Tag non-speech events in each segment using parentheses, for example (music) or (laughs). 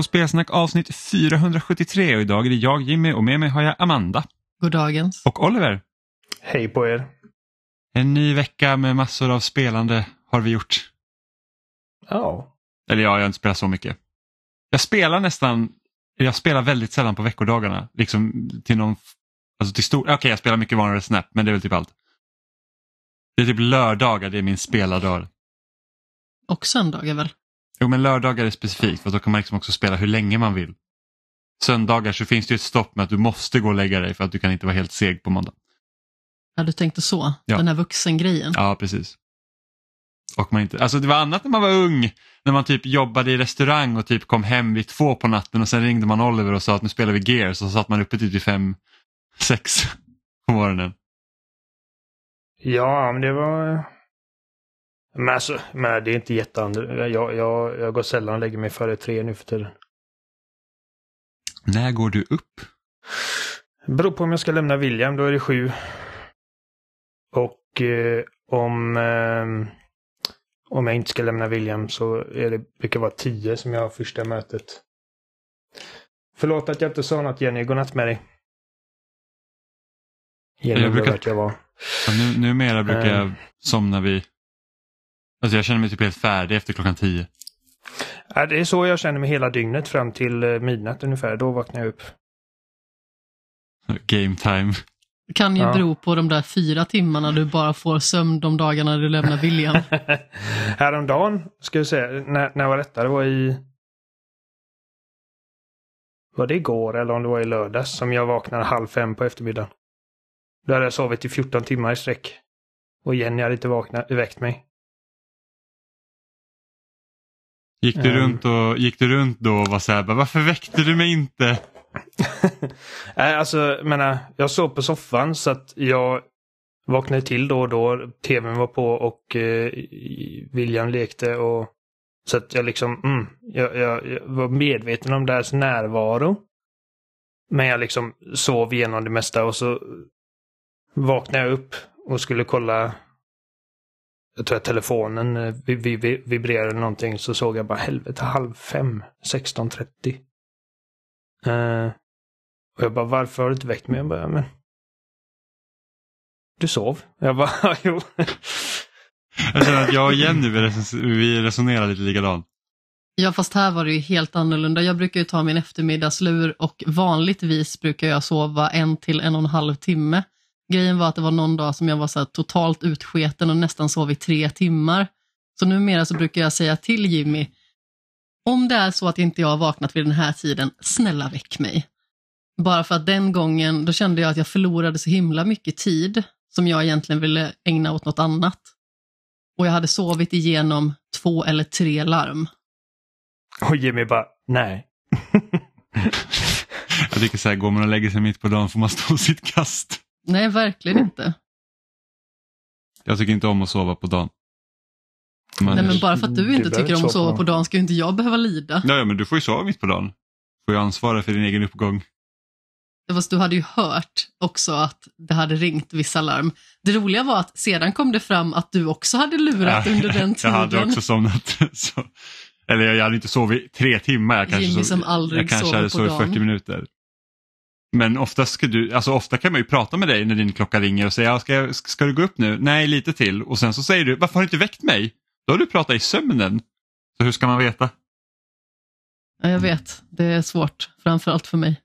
På Spelsnack avsnitt 473 och idag är det jag Jimmy och med mig har jag Amanda. God dagens. Och Oliver. Hej på er. En ny vecka med massor av spelande har vi gjort. Ja. Eller ja, jag har inte spelat så mycket. Jag spelar nästan, jag spelar väldigt sällan på veckodagarna. Liksom till någon, alltså till stor, okej okay, jag spelar mycket vanligare Snap men det är väl typ allt. Det är typ lördagar, det är min spelardag. Och söndagar väl? Jo men lördagar är specifikt för då kan man liksom också spela hur länge man vill. Söndagar så finns det ett stopp med att du måste gå och lägga dig för att du kan inte vara helt seg på måndag. Ja, du tänkte så? Ja. Den här vuxengrejen? Ja, precis. Och man inte, alltså det var annat när man var ung, när man typ jobbade i restaurang och typ kom hem vid två på natten och sen ringde man Oliver och sa att nu spelar vi Gears och så satt man uppe typ vid fem, sex på morgonen. Ja, men det var... Men alltså, men det är inte jätteannorlunda. Jag, jag, jag går sällan och lägger mig före tre nu för tiden. När går du upp? Beror på om jag ska lämna William, då är det sju. Och eh, om, eh, om jag inte ska lämna William så är det, brukar vara tio som jag har första mötet. Förlåt att jag inte sa något Jenny, godnatt med dig. Jenny Jag brukar- jag var. Ja, nu, numera brukar jag Ehm. somna vid, alltså jag känner mig typ helt färdig efter klockan tio. Ja, det är så jag känner mig hela dygnet fram till eh, midnatt ungefär. Då vaknar jag upp. Game time. Det kan ju Ja. bero på de där fyra timmarna du bara får sömn de dagarna du lämnar William. (laughs) Häromdagen, ska jag säga, när, när var detta? Det var i... Var det igår eller om det var i lördags som jag vaknade halv fem på eftermiddagen? Då hade jag sovit i 14 timmar i sträck. Och Jenny hade inte vaknat, väckt mig. Gick du, Ehm. runt och, gick du runt då och var så här, varför väckte du mig inte? (laughs) Nej, alltså, menar, jag sov på soffan så att jag vaknade till då och då. TVn var på och eh, William lekte och så att jag liksom, mm, jag, jag, jag var medveten om deras närvaro. Men jag liksom sov igenom det mesta och så vaknade jag upp och skulle kolla. Jag tror att telefonen eh, vi, vi, vi, vibrerade någonting så såg jag bara helvete halv fem, 16.30. Eh, och jag bara, varför har du inte väckt mig? Jag bara, men... Du sov. Jag bara, (laughs) jo. Jag känner att jag och Jenny vi resonerar lite likadant. Ja, fast här var det ju helt annorlunda. Jag brukar ju ta min eftermiddagslur och vanligtvis brukar jag sova en till en och en halv timme. Grejen var att det var någon dag som jag var så här totalt utsketen och nästan sov i tre timmar. Så numera så brukar jag säga till Jimmy, om det är så att inte jag har vaknat vid den här tiden, snälla väck mig. Bara för att den gången, då kände jag att jag förlorade så himla mycket tid som jag egentligen ville ägna åt något annat. Och jag hade sovit igenom två eller tre larm. Och Jimmy bara, nej. (laughs) Jag tycker så här, går man och lägger sig mitt på dagen får man stå sitt kast. Nej, verkligen inte. Jag tycker inte om att sova på dagen. Men, Nej, men bara för att du inte tycker om att sova på dagen ska ju inte jag behöva lida. ja, men du får ju sova mitt på dagen. Du får ju ansvara för din egen uppgång. Fast du hade ju hört också att det hade ringt vissa larm. Det roliga var att sedan kom det fram att du också hade lurat Ja, under den (laughs) Jag tiden. hade också somnat. (laughs) Så. Eller jag hade inte sovit tre timmar. Jag kanske, Jimmy sov, som aldrig jag kanske sover hade på sovit dagen. 40 minuter. Men oftast ska du, alltså ofta kan man ju prata med dig när din klocka ringer och säga, ska, jag, ska du gå upp nu? Nej, lite till. Och sen så säger du, varför har du inte väckt mig? Då har du pratat i sömnen. Så hur ska man veta? Ja, jag vet, det är svårt, framförallt för mig.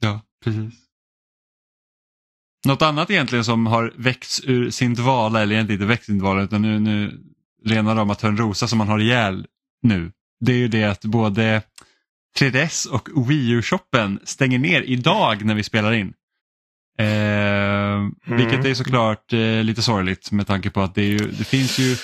Ja, precis. Något annat egentligen som har väckts ur sin dvala, eller egentligen inte väckts ur sin dvala, utan nu, nu rena rama Törnrosa som man har ihjäl nu. Det är ju det att både 3DS och Wii U-shoppen stänger ner idag när vi spelar in. Eh, Vilket är såklart eh, lite sorgligt med tanke på att det, ju, det finns ju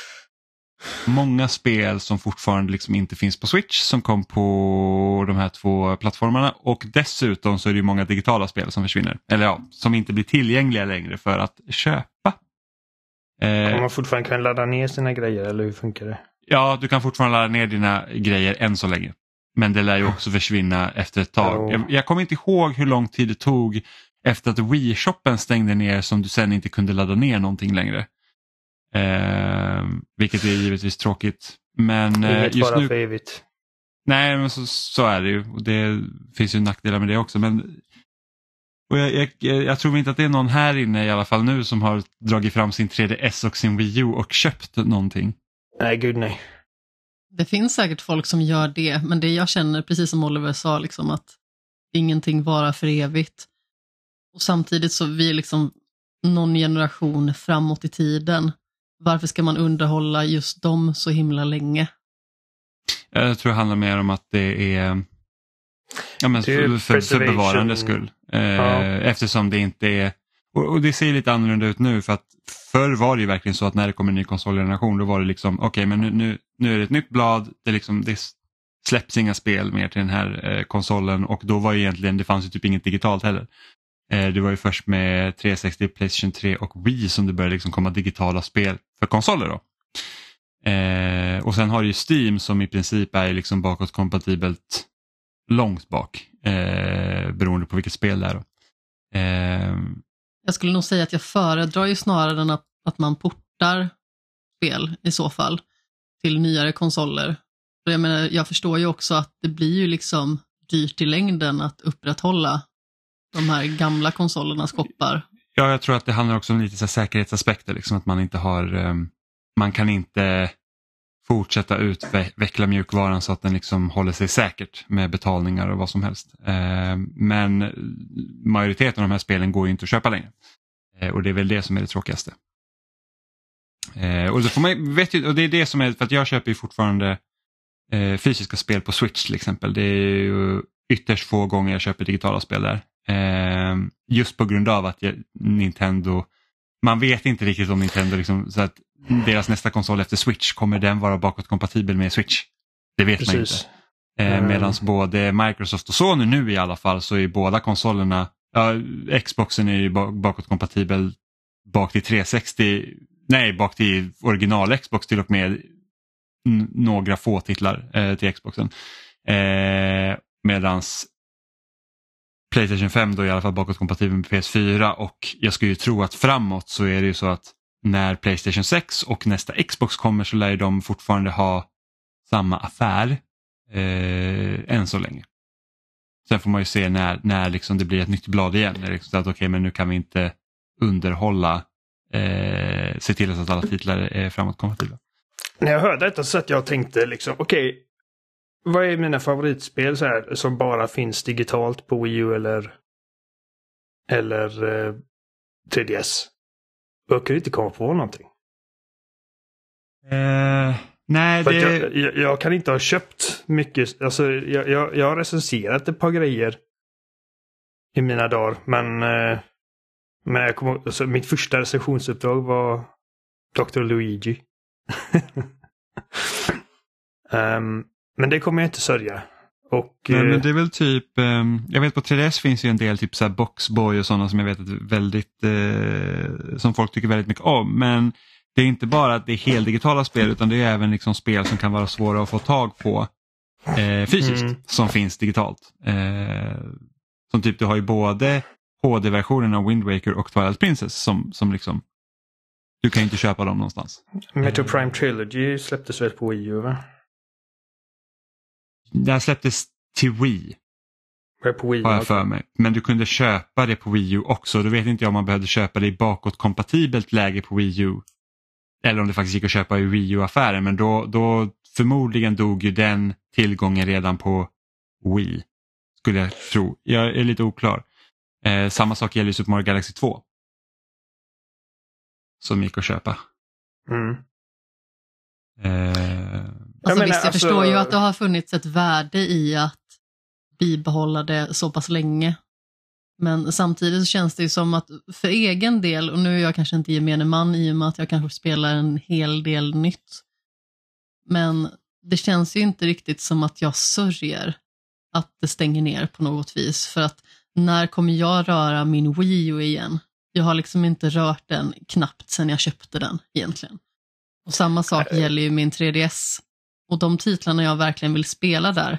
många spel som fortfarande liksom inte finns på Switch som kom på de här två plattformarna och dessutom så är det ju många digitala spel som försvinner. Eller ja, som inte blir tillgängliga längre för att köpa. Eh, man fortfarande kunna ladda ner sina grejer eller hur funkar det? ja, du kan fortfarande ladda ner dina grejer än så länge. Men det lär ju också försvinna efter ett tag. Ja. Jag, jag kommer inte ihåg hur lång tid det tog efter att Wii-shoppen stängde ner som du sen inte kunde ladda ner någonting längre. Eh, vilket är givetvis tråkigt. Men eh, Inget just nu, för evigt. nej, men så, så är det ju. Och det finns ju nackdelar med det också. Men och jag, jag, jag, tror inte att det är någon här inne i alla fall nu som har dragit fram sin 3DS och sin Wii U och köpt någonting. Nej, gud nej. Det finns säkert folk som gör det, men det jag känner, precis som Oliver sa, liksom att ingenting varar för evigt. Och samtidigt så vi är liksom någon generation framåt i tiden. Varför ska man underhålla just dem så himla länge? Jag tror det handlar mer om att det är ja, men för, för, för bevarandets skull. Eh, ja. Eftersom det inte är, och, och, det ser lite annorlunda ut nu för att förr var det ju verkligen så att när det kom en ny konsolgeneration då var det liksom okej okay, men nu, nu, nu är det ett nytt blad, det, liksom, det släpps inga spel mer till den här eh, konsolen och då var ju egentligen, det fanns ju typ inget digitalt heller. Eh, det var ju först med 360, Playstation 3 och Wii som det började liksom komma digitala spel för konsoler. Då. Eh, och sen har du ju Steam som i princip är liksom bakåtkompatibelt långt bak eh, beroende på vilket spel det är. Eh, jag skulle nog säga att jag föredrar ju snarare än att, att man portar spel i så fall till nyare konsoler. För jag, menar, jag förstår ju också att det blir ju liksom dyrt i längden att upprätthålla de här gamla konsolernas koppar. Ja, jag tror att det handlar också om lite så säkerhetsaspekter, liksom att man inte har, um, man kan inte fortsätta utveckla mjukvaran så att den liksom håller sig säkert med betalningar och vad som helst. Ehm, men majoriteten av de här spelen går ju inte att köpa längre. Eh, och det är väl det som är det tråkigaste. Uh, och, då får man, vet ju, och det är det som är, för att jag köper ju fortfarande eh, fysiska spel på Switch till exempel. Det är ju ytterst få gånger jag köper digitala spel där. Eh, just på grund av att jag, Nintendo, man vet inte riktigt om Nintendo, liksom, så att deras nästa konsol efter Switch, kommer den vara bakåtkompatibel med Switch? Det vet Precis. man inte. Eh, mm. Medan både Microsoft och Sony nu i alla fall så är båda konsolerna, ja, Xboxen är ju bakåtkompatibel bak till 360, nej bak till original Xbox till och med några få titlar eh, till Xboxen. Eh, medans Playstation 5 då i alla fall bakåtkompatibel med PS4 och jag skulle ju tro att framåt så är det ju så att när Playstation 6 och nästa Xbox kommer så lär de fortfarande ha samma affär eh, än så länge. Sen får man ju se när, när liksom det blir ett nytt blad igen. När liksom att, okay, men nu kan vi inte underhålla, eh, se till att alla titlar är framåtkompatibla. När jag hörde detta så att jag tänkte liksom, okej, okay, vad är mina favoritspel så här som bara finns digitalt på Wii U eller eller eh, 3DS? Jag kunde inte komma på någonting. Uh, nej, det... Jag, jag, jag, kan inte ha köpt mycket. Alltså, jag, jag, jag har recenserat ett par grejer i mina dagar. Men, eh, men jag kom, alltså, mitt första recensionsuppdrag var Dr. Luigi. um, (laughs) Men det kommer jag inte sörja. Och, Nej, men eh, det är väl typ, eh, jag vet på 3DS finns ju en del typ så Boxboy och sådana som jag vet är väldigt, eh, som folk tycker väldigt mycket om. Men det är inte bara att det är heldigitala spel utan det är även liksom spel som kan vara svåra att få tag på eh, fysiskt mm. som finns digitalt. Eh, som typ du har ju både HD-versionen av Wind Waker och Twilight Princess som, som liksom du kan inte köpa dem någonstans. Metro Prime Trilogy släpptes väl på Wii U va? Den släpptes till Wii. På Wii, har jag för mig. Men du kunde köpa det på Wii U också. Då vet inte jag om man behövde köpa det i bakåtkompatibelt läge på Wii U. Eller om det faktiskt gick att köpa i Wii U-affären. Men då, då förmodligen dog ju den tillgången redan på Wii. Skulle jag tro. Jag är lite oklar. Eh, samma sak gäller Super Mario Galaxy 2. Som gick att köpa. Mm. Eh, Alltså, jag visst, jag alltså... förstår ju att det har funnits ett värde i att bibehålla det så pass länge. Men samtidigt så känns det ju som att för egen del, och nu är jag kanske inte gemene man i och med att jag kanske spelar en hel del nytt, men det känns ju inte riktigt som att jag sörjer att det stänger ner på något vis. För att när kommer jag röra min Wii U igen? Jag har liksom inte rört den knappt sedan jag köpte den egentligen. Och samma sak gäller ju min 3DS. Och de titlarna jag verkligen vill spela där,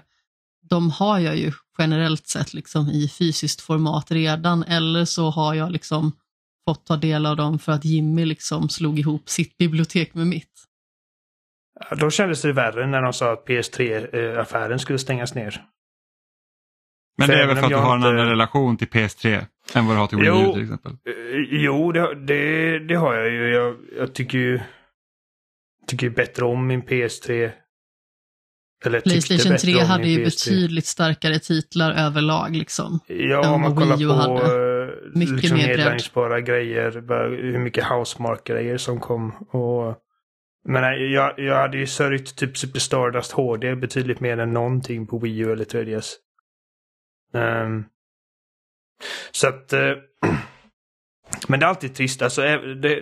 de har jag ju generellt sett liksom i fysiskt format redan eller så har jag liksom fått ta del av dem för att Jimmy liksom slog ihop sitt bibliotek med mitt. Då kändes det värre när de sa att PS3-affären skulle stängas ner. Men det är väl för att du har en inte- annan relation till PS3 än vad du har till Wii U Jo. till exempel. Eh, Jo, det, det, det har jag ju. Jag, jag tycker ju tycker ju bättre om min PS3. Eller Playstation bättre 3 om hade ju PS3. betydligt starkare titlar överlag. Liksom. Ja, om man kollar på hade. eh, Mycket liksom nedladdningsbara grejer, hur mycket housemark-grejer som kom. Och, men jag, jag hade ju sörjt typ Super Stardust HD betydligt mer än någonting på Wii U eller 3DS. Ehm, så att... Eh, (clears throat) men det är alltid trist. Alltså, eh, det,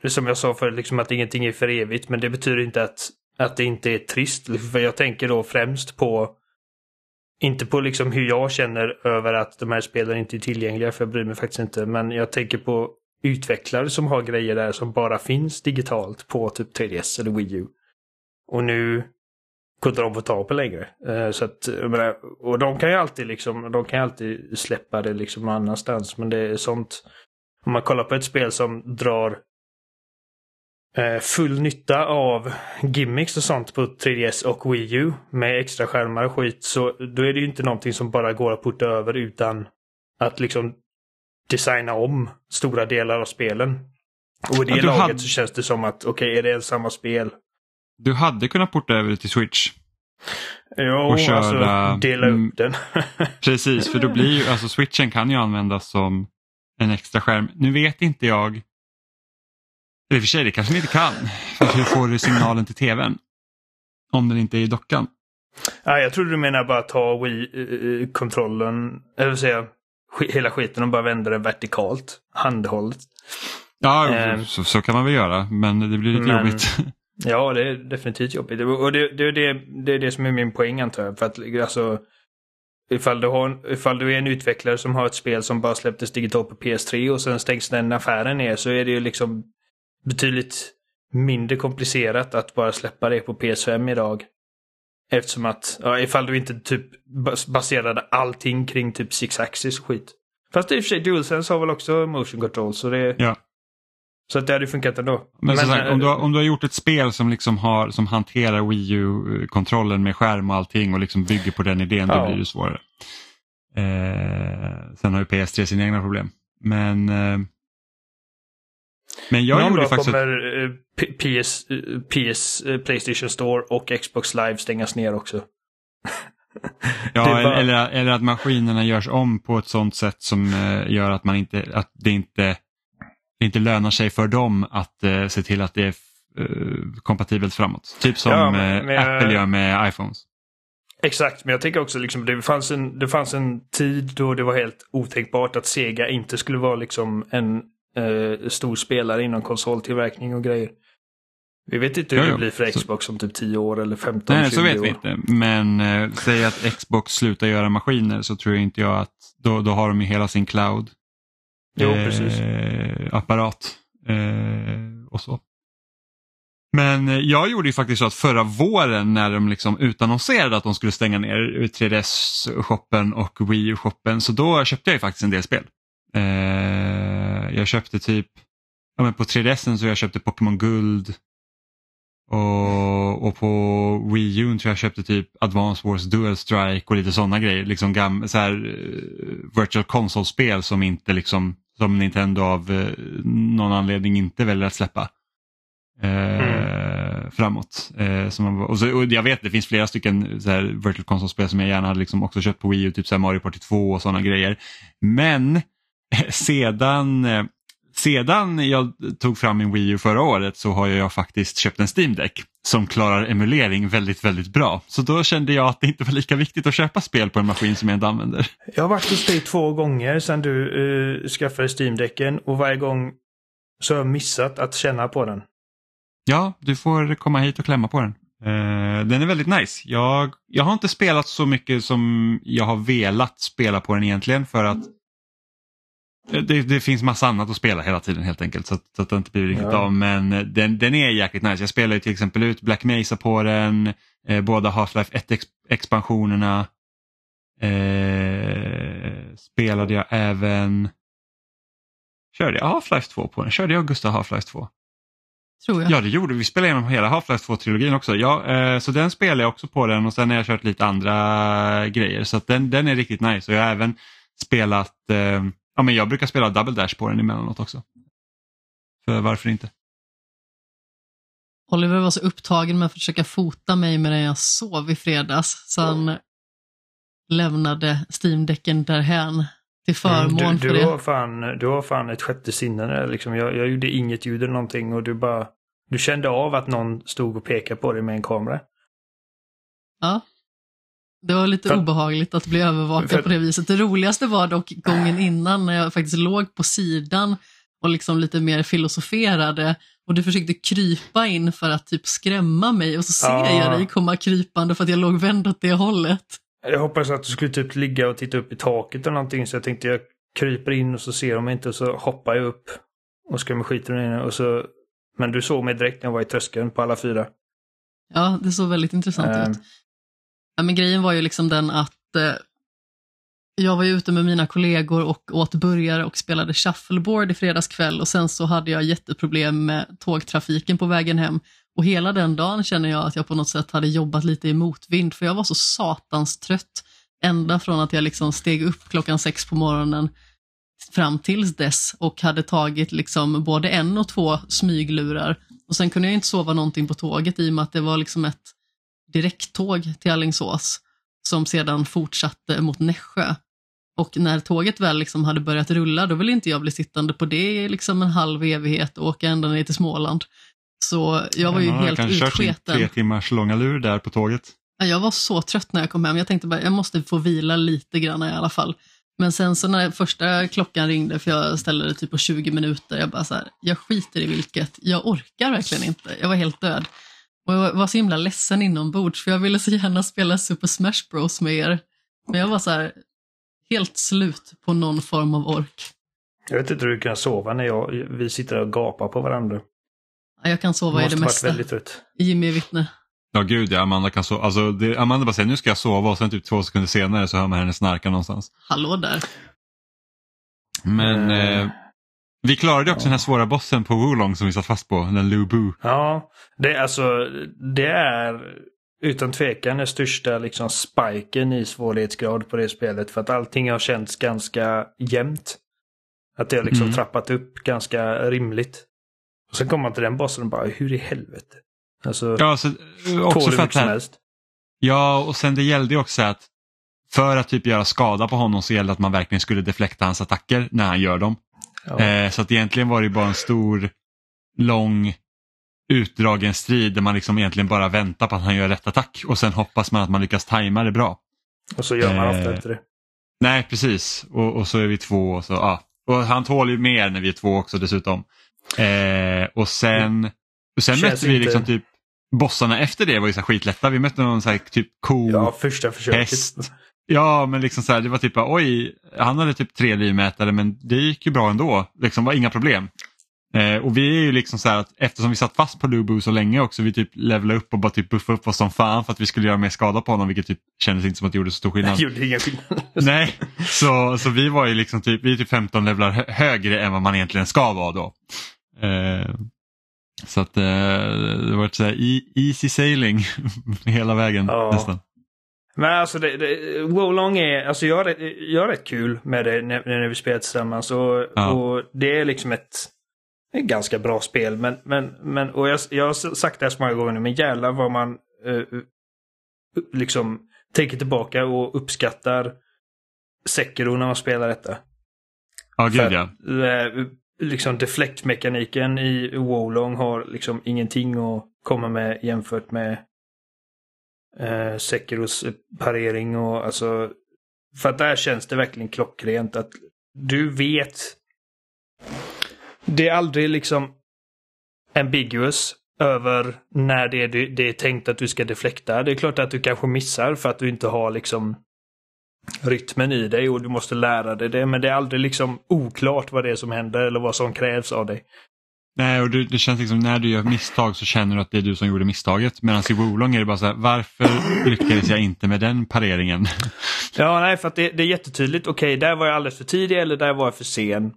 det är som jag sa förut, liksom att ingenting är för evigt. Men det betyder inte att, att det inte är trist. För jag tänker då främst på inte på liksom hur jag känner över att de här spelen inte är tillgängliga, för jag bryr mig faktiskt inte. Men jag tänker på utvecklare som har grejer där som bara finns digitalt på typ 3DS eller Wii U. Och nu inte de få ta på längre. Eh, Så att, menar, och de kan ju alltid liksom, de kan alltid släppa det liksom någon annanstans. Men det är sånt, om man kollar på ett spel som drar eh, full nytta av gimmicks och sånt på 3DS och Wii U med extra skärmar och skit så då är det ju inte någonting som bara går att putta över utan att liksom designa om stora delar av spelen. Och i det Ja, laget hade- så känns det som att okej, är det samma spel? Du hade kunnat porta över det till Switch. Jo, Och köra- alltså dela mm. upp den. (laughs) Precis, för då blir ju, alltså switchen kan ju användas som en extra skärm. Nu vet inte jag, eller i och för sig det kanske den inte kan, för hur får du signalen till tvn? Om den inte är i dockan. ja, jag trodde du menar bara ta Wii-kontrollen, eller vill säga hela skiten och bara vända den vertikalt, handhållet. Ja, Ehm. så, så kan man väl göra, men det blir lite Men- jobbigt. (laughs) Ja, det är definitivt jobbigt. Och det, det, det, det är det som är min poäng antar jag. För att alltså, ifall du, har, ifall du är en utvecklare som har ett spel som bara släpptes digitalt på PS3 och sen stängs den affären ner så är det ju liksom betydligt mindre komplicerat att bara släppa det på PS5 idag. Eftersom att, ja, ifall du inte typ baserade allting kring typ Six Axis och skit. Fast i och för sig DualSense har väl också motion control så det, Ja så att det hade ju funkat ändå. Men, som sagt, eh, om, du har, om du har gjort ett spel som, liksom har, som hanterar Wii U-kontrollen med skärm och allting och liksom bygger på den idén, då Ja. blir det svårare. Eh, sen har ju PS3 sina egna problem. Men, eh, men jag Någon gjorde dag faktiskt... kommer eh, PS, eh, PS, eh, Playstation Store och Xbox Live stängas ner också. (laughs) Ja, bara- eller, eller att maskinerna görs om på ett sånt sätt som gör att, man inte, att det, inte, det inte lönar sig för dem att eh, se till att det är eh, kompatibelt framåt. Typ som Ja, men- eh, men Apple gör med iPhones. Exakt, men jag tänker också liksom det fanns, en, det fanns en tid då det var helt otänkbart att Sega inte skulle vara liksom en eh, stor spelare inom konsoltillverkning och grejer. Vi vet inte hur Jo, det blir för Så- Xbox om typ 10 år eller 15, Nej, 20 så vet vi inte. Men eh, säg att Xbox slutar göra maskiner så tror jag inte jag att då, då har de ju hela sin cloud. Jo, eh, apparat eh, och så. Men eh, jag gjorde ju faktiskt så att förra våren när de liksom utannonserade att de skulle stänga ner 3DS-shoppen och Wii U-shoppen så då köpte jag ju faktiskt en del spel. Eh, jag köpte typ, ja men på 3DSen så jag köpte Pokémon Guld och, och på Wii U tror jag köpte typ Advance Wars Dual Strike och lite sådana grejer. Liksom gam, så här, eh, virtual console-spel som inte liksom som Nintendo av eh, någon anledning inte väljer att släppa. Eh, Framåt. Eh, som man, och, så, och jag vet det finns flera stycken så här, virtual console-spel som jag gärna hade liksom också köpt på Wii U, typ så här Mario Party 2 och sådana grejer. Men (laughs) sedan, eh, sedan jag tog fram min Wii U förra året så har jag faktiskt köpt en Steam Deck som klarar emulering väldigt, väldigt bra. Så då kände jag att det inte var lika viktigt att köpa spel på en maskin som jag inte använder. Jag har varit hos dig två gånger sedan du uh, skaffade Steam-däcken och varje gång så har jag missat att känna på den. Ja, du får komma hit och klämma på den. Eh, den är väldigt nice. Jag, jag har inte spelat så mycket som jag har velat spela på den egentligen för att det, det finns massa annat att spela hela tiden helt enkelt så att, så att det inte blir riktigt Ja. av. Men den, den är jäkligt nice. Jag spelar ju till exempel ut Black Mesa på den, eh, båda Half-Life 1-expansionerna. Eh, spelade jag även... Körde jag Half-Life 2 på den? Körde jag Gustav Half-Life 2? tror jag. Ja, det gjorde vi. Vi spelade igenom hela Half-Life 2-trilogin också. Ja, eh, så den spelar jag också på den och sen har jag kört lite andra grejer. Så att den, den är riktigt nice. Och jag har även spelat, eh, ja men jag brukar spela Double Dash på den emellanåt också. För varför inte? Oliver var så upptagen med att försöka fota mig medan jag sov i fredags så han lämnade Steam-däcken därhän till förmån Mm, du, för du, det. har fan, du har fan ett sjätte sinne liksom. jag, jag gjorde inget ljud eller någonting och du bara... Du kände av att någon stod och pekade på dig med en kamera. Ja. Det var lite För- obehagligt att bli övervakad för- på det viset. Det roligaste var dock gången innan när jag faktiskt låg på sidan och liksom lite mer filosoferade och du försökte krypa in för att typ skrämma mig och så ser Ja. jag dig komma krypande för att jag låg vänd åt det hållet. Jag hoppas att du skulle typ ligga och titta upp i taket eller någonting så jag tänkte jag kryper in och så ser de inte och så hoppar jag upp och skrämmer skiten ur och så... Men du såg mig direkt när jag var i tröskeln på alla fyra. Ja, det såg väldigt intressant Ehm. ut. Ja, men grejen var ju liksom den att eh, jag var ju ute med mina kollegor och åt burgare och spelade shuffleboard i fredags kväll och sen så hade jag jätteproblem med tågtrafiken på vägen hem. Och hela den dagen känner jag att jag på något sätt hade jobbat lite i motvind för jag var så satans trött ända från att jag liksom steg upp klockan sex på morgonen fram tills dess och hade tagit liksom både en och två smyglurar. Och sen kunde jag inte sova någonting på tåget i och med att det var liksom ett direkttåg till Alingsås som sedan fortsatte mot Nässjö. Och när tåget väl liksom hade börjat rulla, då ville inte jag bli sittande på det i liksom en halv evighet och åka ända ner till Småland. Så jag var ju har helt kanske kört sin utsketen. tre timmars långa lur där på tåget. Ja, Jag var så trött när jag kom hem. Jag tänkte bara, jag måste få vila lite grann i alla fall. Men sen så när första klockan ringde, för jag ställde det typ på 20 minuter, jag bara så här, jag skiter i vilket, jag orkar verkligen inte. Jag var helt död. Och jag var så himla ledsen inombords, för jag ville så gärna spela Super Smash Bros med er. Men jag var så här, helt slut på någon form av ork. Jag vet inte hur du kan sova när jag, vi sitter och gapar på varandra. Ja, Jag kan sova i det mesta. väldigt trött. Jimmy är vittne. Ja gud ja, Amanda kan sova. Alltså, det, Amanda bara säger nu ska jag sova och sen typ två sekunder senare så hör man henne snarka någonstans. Hallå där. Men Eh, eh, vi klarade också den här svåra bossen på Wulong som vi satt fast på, den Lu Bu. Ja, det är alltså, det är utan tvekan den största liksom spiken i svårighetsgrad på det spelet. För att allting har känts ganska jämnt. Att det har liksom Mm. trappat upp ganska rimligt. Och sen kommer man till den bossen och bara, hur i helvete? Alltså, Ja, så, också för att som helst. Ja, och sen det gällde ju också att för att typ göra skada på honom så gällde det att man verkligen skulle deflekta hans attacker när han gör dem. Ja. Eh, så att egentligen var det bara en stor, lång, utdragen strid där man liksom egentligen bara väntar på att han gör rätt attack och sen hoppas man att man lyckas tajma det bra. Och så gör man eh, ofta inte det. Nej, precis. Och, och så är vi två och så, ja. Och han tål ju mer när vi är två också dessutom. Eh, och sen, och sen Känns mötte vi inte- liksom typ bossarna efter det var ju så skitlätta. Vi mötte någon så här typ ko, Ja, första försöket. häst. Ja, men liksom så här, det var typ oj, han hade typ tre livmätare men det gick ju bra ändå. Liksom var inga problem. Eh, och vi är ju liksom så här att eftersom vi satt fast på Lubu så länge också, vi typ levlade upp och bara typ buffade upp oss som fan för att vi skulle göra mer skada på honom vilket typ kändes inte som att det gjorde så stor skillnad. Det gjorde ingen skillnad. Nej, så, så vi var ju liksom typ, vi är typ 15 levlar hö- högre än vad man egentligen ska vara då. Eh, så att eh, det var så här e- easy sailing (laughs) hela vägen Ja. nästan. Men alltså, det, det, Wolong är, alltså jag har, rätt- jag har rätt kul med det när, när vi spelar tillsammans. Och, Ja. och det är liksom ett, ett ganska bra spel. Men, men, men och jag, jag har sagt det här så många gånger nu, men jävlar vad man eh, liksom tänker tillbaka och uppskattar Sekiro när man spelar detta. Ja, För gud ja. eh, liksom deflektmekaniken i Wolong har liksom ingenting att komma med jämfört med eh, Sekiros parering och alltså för att där känns det verkligen klockrent att du vet det är aldrig liksom ambiguous över när det är, det är tänkt att du ska deflekta. Det är klart att du kanske missar för att du inte har liksom rytmen i dig och du måste lära dig det. Men det är aldrig liksom oklart vad det är som händer eller vad som krävs av dig. Nej, och det, det känns liksom när du gör misstag så känner du att det är du som gjorde misstaget. Medan i Wolong är det bara så här, varför lyckades jag inte med den pareringen? (laughs) Ja, nej, för att det, det är jättetydligt. Okej, där var jag alldeles för tidig eller där var jag för sen.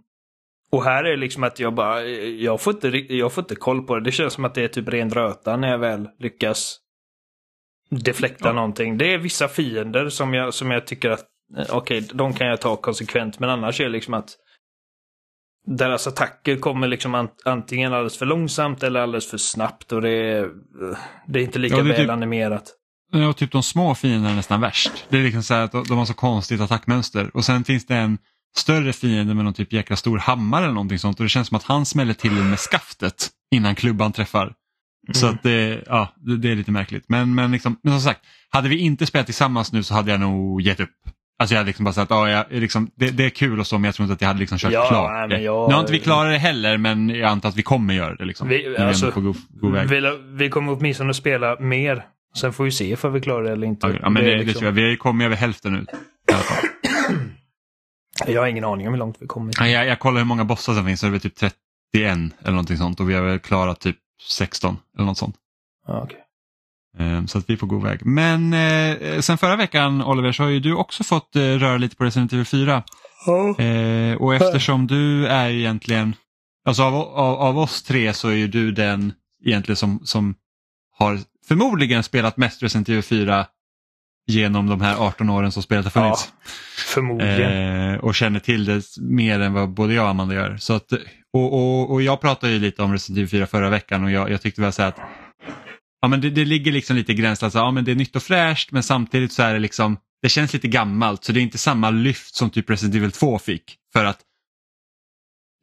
och här är det liksom att jag bara, jag får, inte, jag får inte koll på det. Det känns som att det är typ ren röta när jag väl lyckas deflekta ja. någonting. Det är vissa fiender som jag, som jag tycker att, eh, okej, okay, de kan jag ta konsekvent. Men annars är det liksom att deras attacker kommer liksom antingen alldeles för långsamt eller alldeles för snabbt och det är, det är inte lika ja, väl typ, animerat. Ja, typ de små fienderna är nästan värst. Det är liksom så att de har så konstigt attackmönster och sen finns det en större fiende med någon typ jäkla stor hammare eller någonting sånt och det känns som att han smäller till med skaftet innan klubban träffar. Mm. Så att det, ja, det, det, är lite märkligt. Men, men, liksom, men som sagt, hade vi inte spelat tillsammans nu så hade jag nog gett upp. Alltså jag hade liksom bara sagt att ja, liksom, det, det, är kul och så men jag tror inte att jag hade liksom kört ja, klart det. Jag... Nu har inte vi klarat det heller men jag antar att vi kommer göra det. Liksom. Vi, alltså, på god, god. Vi, vi kommer åtminstone spela mer. Sen får vi se om vi klarar det eller inte. Ja, men det, det, liksom... det tror jag. Vi kommer över hälften nu. Jag har ingen aning om hur långt vi kommer. Ja, jag, jag kollar hur många bossar som finns, så det är typ 31 eller någonting sånt och vi har väl klarat typ 16 eller något sånt. Ja, okay. Ehm, så att vi på god väg. Men eh, sen förra veckan Oliver så har ju du också fått eh, röra lite på Resident Evil 4. Oh. Eh, och eftersom du är egentligen, alltså av, av, av, oss tre så är ju du den egentligen som, som har förmodligen spelat mest Resident Evil 4 genom de här 18 åren som spelet har funnits. Ja, förmodligen. Eh, och känner till det mer än vad både jag och Amanda gör. Så att, och, och, och jag pratade ju lite om Resident Evil 4 förra veckan och jag, jag tyckte väl så att ja, men det, det ligger liksom lite i gränsen, alltså, ja, men det är nytt och fräscht men samtidigt så är det liksom det känns lite gammalt så det är inte samma lyft som typ Resident Evil 2 fick. För att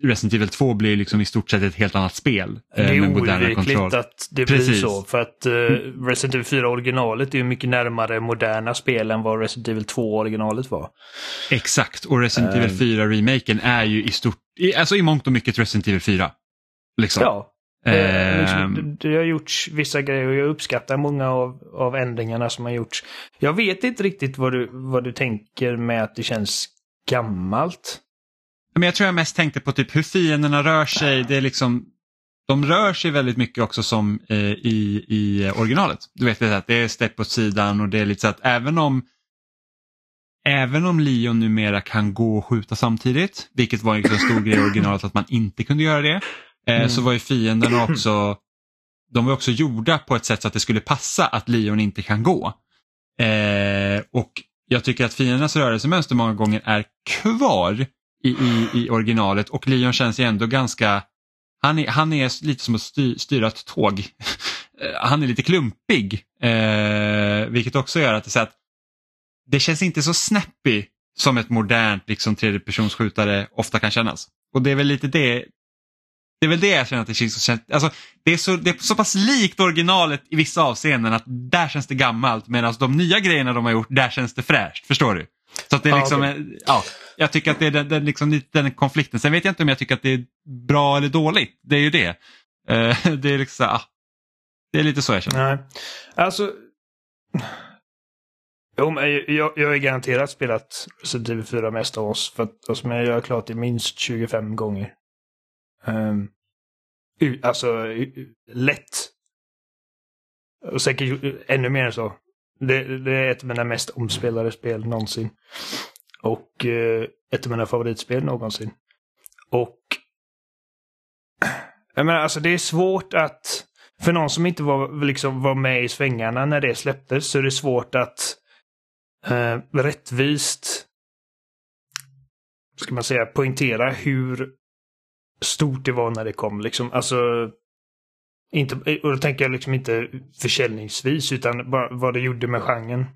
Resident Evil 2 blir liksom i stort sett ett helt annat spel. Det är eh, oundvikligt att det Precis. blir så. För att uh, Resident Evil 4 originalet är ju mycket närmare moderna spel än vad Resident Evil 2 originalet var. Exakt, och Resident uh, Evil 4 remaken är ju i stort, i, alltså i mångt och mycket Resident Evil 4. Liksom. Ja. Uh, liksom, det, det har gjorts vissa grejer och jag uppskattar många av, av ändringarna som har gjorts. Jag vet inte riktigt vad du, vad du tänker med att det känns gammalt. Men jag tror jag mest tänkte på typ hur fienderna rör sig. Det är liksom, de rör sig väldigt mycket också som eh, i, i originalet. Du vet att det är stepp åt sidan och det är lite så att även om Även om Leon numera kan gå och skjuta samtidigt, vilket var en stor grej i originalet att man inte kunde göra det, eh, mm. så var ju fienderna (clears throat) också de var också gjorda på ett sätt så att det skulle passa att Leon inte kan gå. Eh, och jag tycker att fiendernas rörelsemönster många gånger är kvar i, i, i originalet och Leon känns ju ändå ganska, han är, han är lite som att styr, styra ett tåg. (laughs) han är lite klumpig, eh, vilket också gör att det, så att det känns inte så snappy som ett modernt liksom, tredjepersonsskjutare ofta kan kännas. Och det är väl lite det det är väl det jag känner att det känns så, alltså, det, är så, det är så pass likt originalet i vissa avseenden att där känns det gammalt medan de nya grejerna de har gjort, där känns det fräscht. Förstår du? Så att det är liksom, ja, okay. ja, jag tycker att det är den, den, liksom, den konflikten. Sen vet jag inte om jag tycker att det är bra eller dåligt. Det är ju det. Uh, (laughs) det är liksom, ah, det är lite så jag känner. Nej, alltså. Jo, jag, jag är garanterat spelat Resident Evil 4 mest av oss. För att alltså, jag gör klart det minst 25 gånger. Um, alltså, lätt. Och säkert eh, ännu mer än så. Det, det, är ett av mina mest omspelade spel någonsin. Och eh, ett av mina favoritspel någonsin. Och jag menar, alltså det är svårt att för någon som inte var, liksom, var med i svängarna när det släpptes så är det svårt att eh, rättvist ska man säga, poängtera hur stort det var när det kom. Liksom. Alltså, inte, och då tänker jag liksom inte försäljningsvis utan bara vad det gjorde med genren.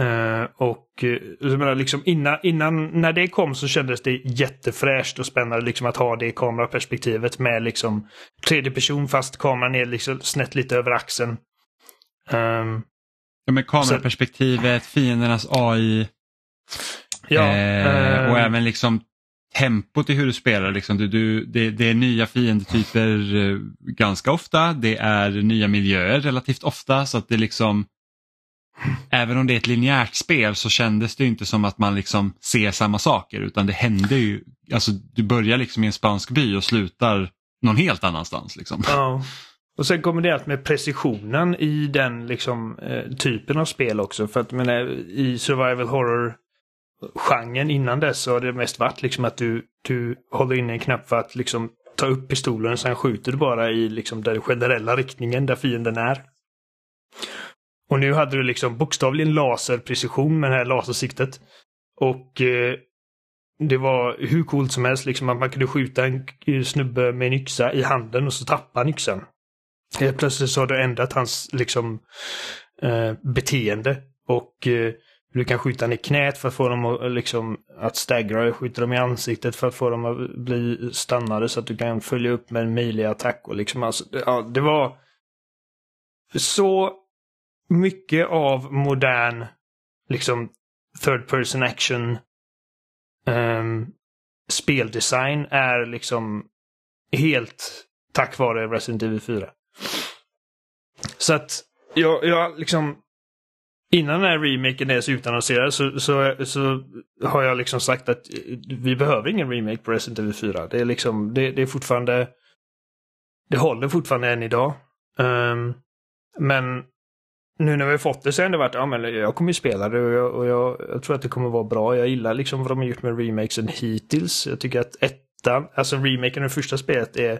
Uh, och uh, jag menar, liksom innan, innan, när det kom så kändes det jättefräscht och spännande liksom att ha det kameraperspektivet med liksom tredje person fast kameran är liksom snett lite över axeln. Um, ja, men kameraperspektivet, så, fiendernas AI. Ja, eh, uh, och även liksom tempot i hur du spelar. Liksom. Du, du, det, det, är nya fiendetyper eh, ganska ofta. Det är nya miljöer relativt ofta. så att det liksom Även om det är ett linjärt spel så kändes det inte som att man liksom ser samma saker utan det hände ju, alltså du börjar liksom i en spansk by och slutar någon helt annanstans. Liksom. Ja. Och sen kommer det allt med precisionen i den liksom, eh, typen av spel också. För att menar, i survival horror genren innan dess så har det mest varit liksom att du, du håller inne en knapp för att liksom ta upp pistolen och sen skjuter du bara i liksom den generella riktningen där fienden är. Och nu hade du liksom bokstavligen laserprecision med det här lasersiktet. Och eh, det var hur coolt som helst liksom att man kunde skjuta en eh, snubbe med en yxa i handen och så tappa han yxan. Helt plötsligt så har du ändrat hans liksom eh, beteende. Och eh, du kan skjuta den i knät för att få dem att, eh, liksom, att staggra. Skjuta dem i ansiktet för att få dem att bli stannade så att du kan följa upp med en melee-attack. Och liksom, alltså, ja, det var så mycket av modern liksom third person action um, speldesign är liksom helt tack vare Resident Evil 4. Så att jag, jag liksom Innan den här remaken är så utannonserad så, så, så har jag liksom sagt att eh, vi behöver ingen remake på Resident Evil 4. Det är liksom, det, det är fortfarande Det håller fortfarande än idag. Um, men nu när vi har fått det så har det varit, ja men jag kommer ju spela det och, jag, och jag, jag, tror att det kommer vara bra. Jag gillar liksom vad de har gjort med remakesen hittills. Jag tycker att ettan, alltså remaken av det första spelet är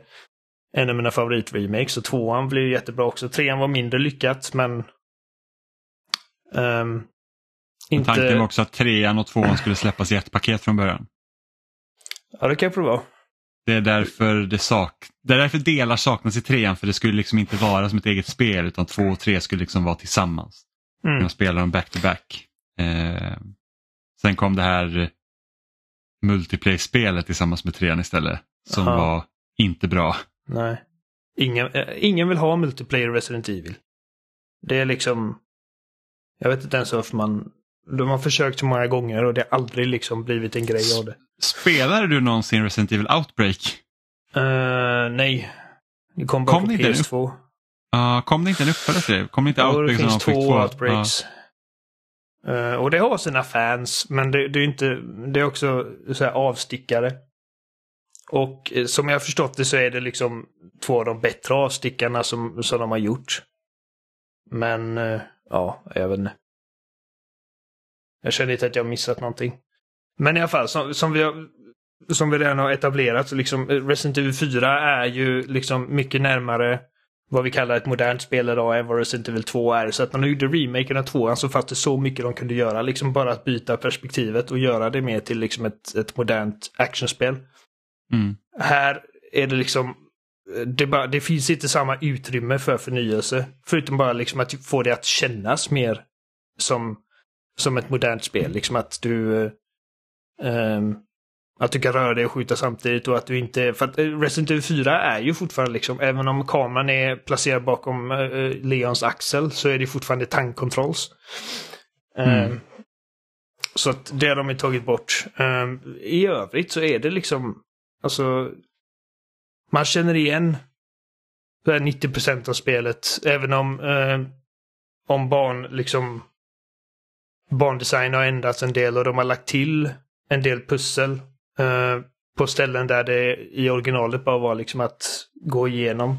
en av mina favoritremakes och tvåan blir jättebra också. Trean var mindre lyckat men um, inte... Tanken var också att trean och tvåan skulle släppas i ett paket från början. Ja, det kan jag prova. Det är därför det, sak det är därför delar saknas i trean för det skulle liksom inte vara som ett eget spel utan två och tre skulle liksom vara tillsammans. Mm. Man spelar dem back to back. Eh, sen kom det här multiplayer-spelet tillsammans med trean istället som Aha. var inte bra. Nej. Ingen, äh, ingen vill ha multiplayer Resident Evil. Det är liksom... Jag vet inte ens varför man... De har försökt så många gånger och det har aldrig liksom blivit en grej av det. Spelade du någonsin Resident Evil Outbreak? Uh, nej. Det kom bara kom på PS2. Uh, kom det inte en uppföljare till det? Kom det inte ja, Outbreak det finns två Outbreaks. Uh. Uh, och det har sina fans, men det, det är inte, det är också så avstickare. Och eh, som jag har förstått det så är det liksom två av de bättre avstickarna som, som de har gjort. Men, uh, ja, jag vet inte. Jag känner inte att jag har missat någonting. Men i alla fall, som, som vi har som vi redan har etablerat, så liksom Resident Evil 4 är ju liksom mycket närmare vad vi kallar ett modernt spel idag än vad Resident Evil 2 är. Så att när de gjorde remaken av 2 så fanns det så mycket de kunde göra. Liksom bara att byta perspektivet och göra det mer till liksom ett, ett modernt actionspel. Mm. Här är det liksom det, bara, det finns inte samma utrymme för förnyelse. Förutom bara liksom att få det att kännas mer som, som ett modernt spel. Liksom att du um, att du kan röra dig och skjuta samtidigt och att du inte... För att eh, Resident Evil 4 är ju fortfarande liksom, även om kameran är placerad bakom uh, Leons axel så är det fortfarande tankkontrolls. Mm. Um, så att det har de tagit bort. Um, I övrigt så är det liksom, alltså... Man känner igen 90 procent av spelet, även om, eh, om barn liksom... Barndesign har ändrats en del och de har lagt till en del pussel Eh, på ställen där det i originalet bara var liksom att gå igenom.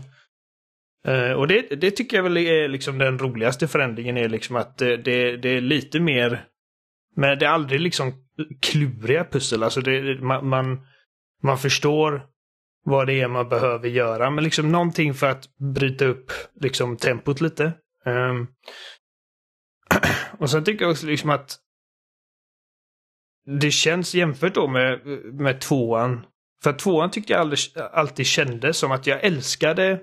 Eh, och det, det, tycker jag väl är liksom den roligaste förändringen är liksom att det, det, det är lite mer men det är aldrig liksom kluriga pussel. Alltså det, man, man, man förstår vad det är man behöver göra. Men liksom någonting för att bryta upp liksom tempot lite. Um, (clears throat) och sen tycker jag också liksom att det känns jämfört då med, med tvåan. För tvåan tyckte jag aldrig, alltid kändes som att jag älskade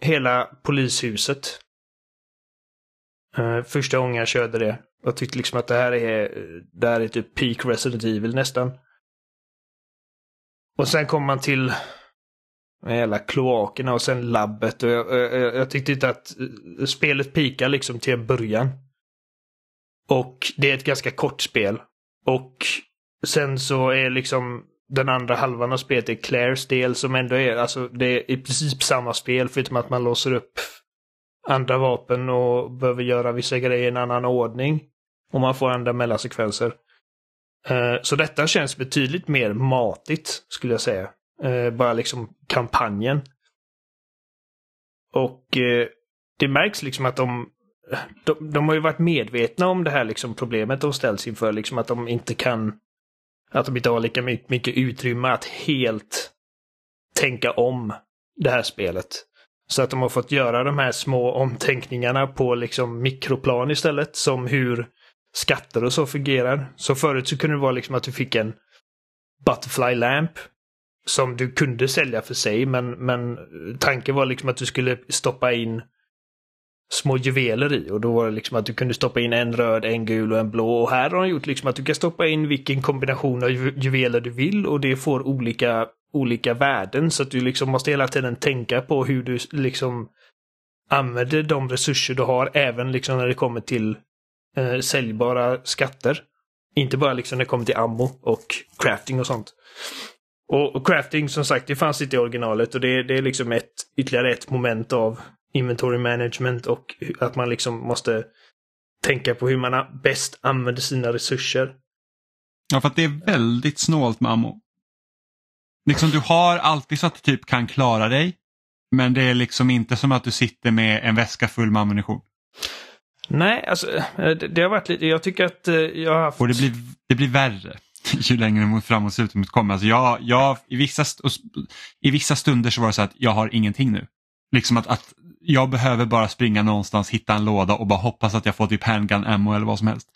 hela polishuset. Uh, första gången jag körde det. Jag tyckte liksom att det här är, det här är typ peak Resident Evil nästan. Och sen kommer man till de jävla kloakerna och sen labbet. Och jag, jag, jag tyckte inte att eh, spelet pikar liksom till en början. Och det är ett ganska kort spel. Och sen så är liksom den andra halvan av spelet är Claires del som ändå är, alltså det är i princip samma spel förutom att man låser upp andra vapen och behöver göra vissa grejer i en annan ordning. Och man får andra mellansekvenser. Eh, så detta känns betydligt mer matigt, skulle jag säga. Eh, bara liksom kampanjen. Och eh, det märks liksom att de de, de har ju varit medvetna om det här liksom problemet de ställs inför, liksom att de inte kan, att de inte har lika mycket, mycket utrymme att helt tänka om det här spelet. Så att de har fått göra de här små omtänkningarna på liksom mikroplan istället, som hur skatter och så fungerar. Så förut så kunde det vara liksom att du fick en Butterfly Lamp som du kunde sälja för sig, men, men tanken var liksom att du skulle stoppa in små juveler i. Och då var det liksom att du kunde stoppa in en röd, en gul och en blå. Och här har de gjort liksom att du kan stoppa in vilken kombination av ju juveler du vill. Och det får olika, olika värden. Så att du liksom måste hela tiden tänka på hur du liksom använder de resurser du har. Även liksom när det kommer till eh, säljbara skatter. Inte bara liksom när det kommer till ammo och crafting och sånt. Och, och, crafting som sagt, det fanns inte i originalet och det, det är liksom ett, ytterligare ett moment av inventory management och att man liksom måste tänka på hur man bäst använder sina resurser. Ja, för att det är väldigt snålt med ammo. Liksom du har alltid så att du typ kan klara dig. Men det är liksom inte som att du sitter med en väska full med ammunition. Nej, alltså eh, det, har varit lite, jag tycker att eh, jag har haft... Och det blir, det blir värre (laughs) ju längre mot framåt slutet kommer. Alltså jag, jag, i, vissa, I vissa stunder så var det så att jag har ingenting nu. Liksom att, att jag behöver bara springa någonstans, hitta en låda och bara hoppas att jag får typ handgun ammo eller vad som helst.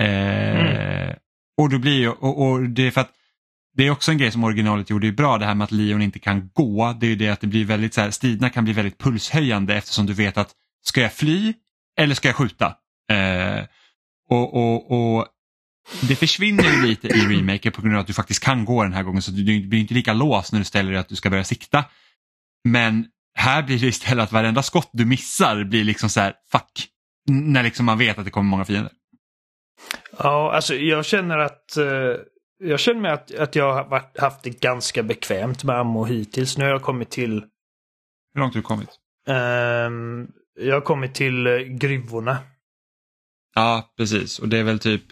Eh, mm. Och då blir och, och det är för att det är också en grej som originalet gjorde bra, det här med att Leon inte kan gå. Det är ju det att det blir väldigt så här, striderna kan bli väldigt pulshöjande eftersom du vet att ska jag fly eller ska jag skjuta? Eh, och, och, och det försvinner ju lite i remaken på grund av att du faktiskt kan gå den här gången så du blir inte lika låst när du ställer dig att du ska börja sikta. Men här blir det istället att varenda skott du missar blir liksom så här fuck. När liksom man vet att det kommer många fiender. Ja, alltså jag känner att uh, jag känner mig att, att jag har varit, haft det ganska bekvämt med ammo hittills. Nu har jag kommit till... Hur långt har du kommit? Um, jag har kommit till uh, gruvorna. Ja, precis. Och det är väl typ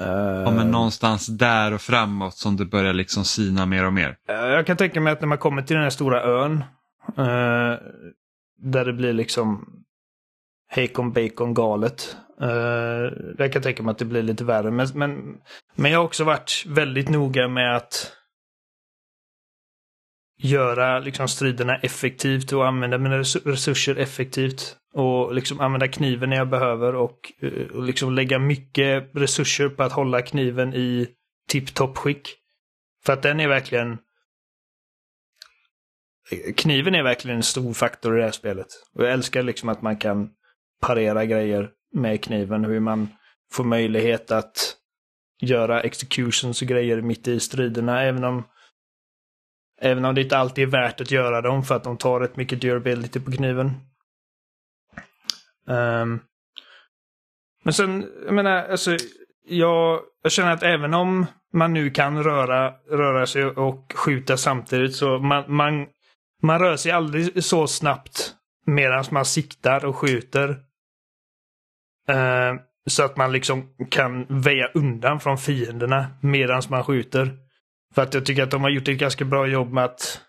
uh, ja, men någonstans där och framåt som det börjar liksom sina mer och mer. jag kan tänka mig att när man kommer till den här stora ön Uh, där det blir liksom Hacon Bacon galet. Uh, där kan jag tänka mig att det blir lite värre. Men, men, men jag har också varit väldigt noga med att göra liksom striderna effektivt och använda mina resurser effektivt. Och liksom använda kniven när jag behöver och, eh, och liksom lägga mycket resurser på att hålla kniven i tipptopp skick. För att den är verkligen eh, kniven är verkligen en stor faktor i det här spelet. Och jag älskar liksom att man kan parera grejer med kniven. Hur man får möjlighet att göra executions och grejer mitt i striderna. Även om, även om det inte alltid är värt att göra dem för att de tar rätt mycket durability på kniven. Um, men sen, jag menar, alltså, jag, jag känner att även om man nu kan röra, röra sig och skjuta samtidigt så man, man man rör sig aldrig så snabbt medan man siktar och skjuter. Uh, så att man liksom kan väja undan från fienderna medan man skjuter. För att jag tycker att de har gjort ett ganska bra jobb med att